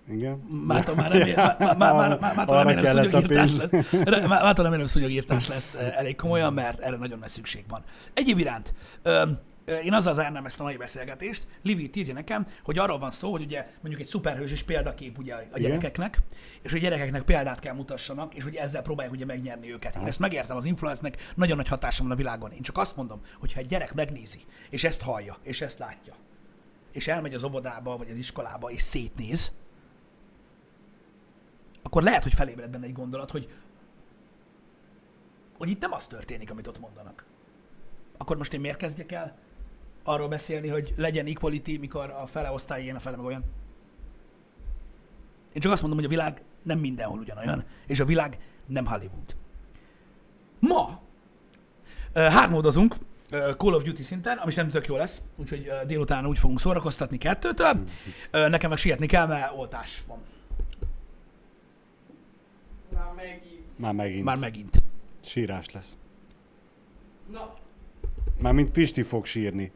Igen. Mától már remélem, már, már, már, mától remélem szúnyogírtás lesz. Mától remélem szúnyogírtás lesz elég komolyan, mert erre nagyon nagy szükség van. Egyéb iránt, öm, én azzal zárnám ezt a mai beszélgetést. Livi írja nekem, hogy arról van szó, hogy ugye mondjuk egy szuperhős és példakép ugye a Igen. gyerekeknek, és hogy a gyerekeknek példát kell mutassanak, és hogy ezzel próbálják ugye megnyerni őket. Én ezt megértem, az influencenek nagyon nagy hatása van a világon. Én csak azt mondom, hogy ha egy gyerek megnézi, és ezt hallja, és ezt látja, és elmegy az óvodába, vagy az iskolába, és szétnéz, akkor lehet, hogy felébred benne egy gondolat, hogy, hogy itt nem az történik, amit ott mondanak. Akkor most én miért kezdjek el arról beszélni, hogy legyen equality, mikor a fele osztály ilyen, a fele meg olyan? Én csak azt mondom, hogy a világ nem mindenhol ugyanolyan, és a világ nem Hollywood. Ma hármódozunk Call of Duty szinten, ami szerintem tök jó lesz, úgyhogy délután úgy fogunk szórakoztatni kettőtől. Nekem meg sietni kell, mert oltás van. Már megint. Már megint. Már megint. Sírás lesz. Na, Már mint Pisti fog sírni.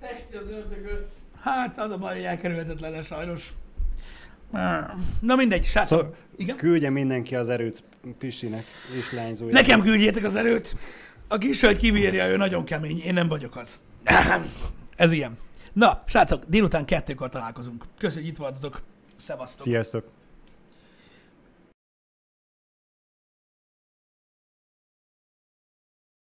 Testi az ördögöt. Hát, az a baj, hogy elkerülhetetlen sajnos. Na mindegy, srácok. Szóval igen? küldje mindenki az erőt Pistinek és lányzójának. Nekem küldjétek az erőt. A kis hölgy kibírja, ő nagyon kemény. Én nem vagyok az. <clears throat> Ez ilyen. Na, srácok, délután kettőkor találkozunk. Köszönjük, hogy itt voltatok. Szevasztok. Sziasztok!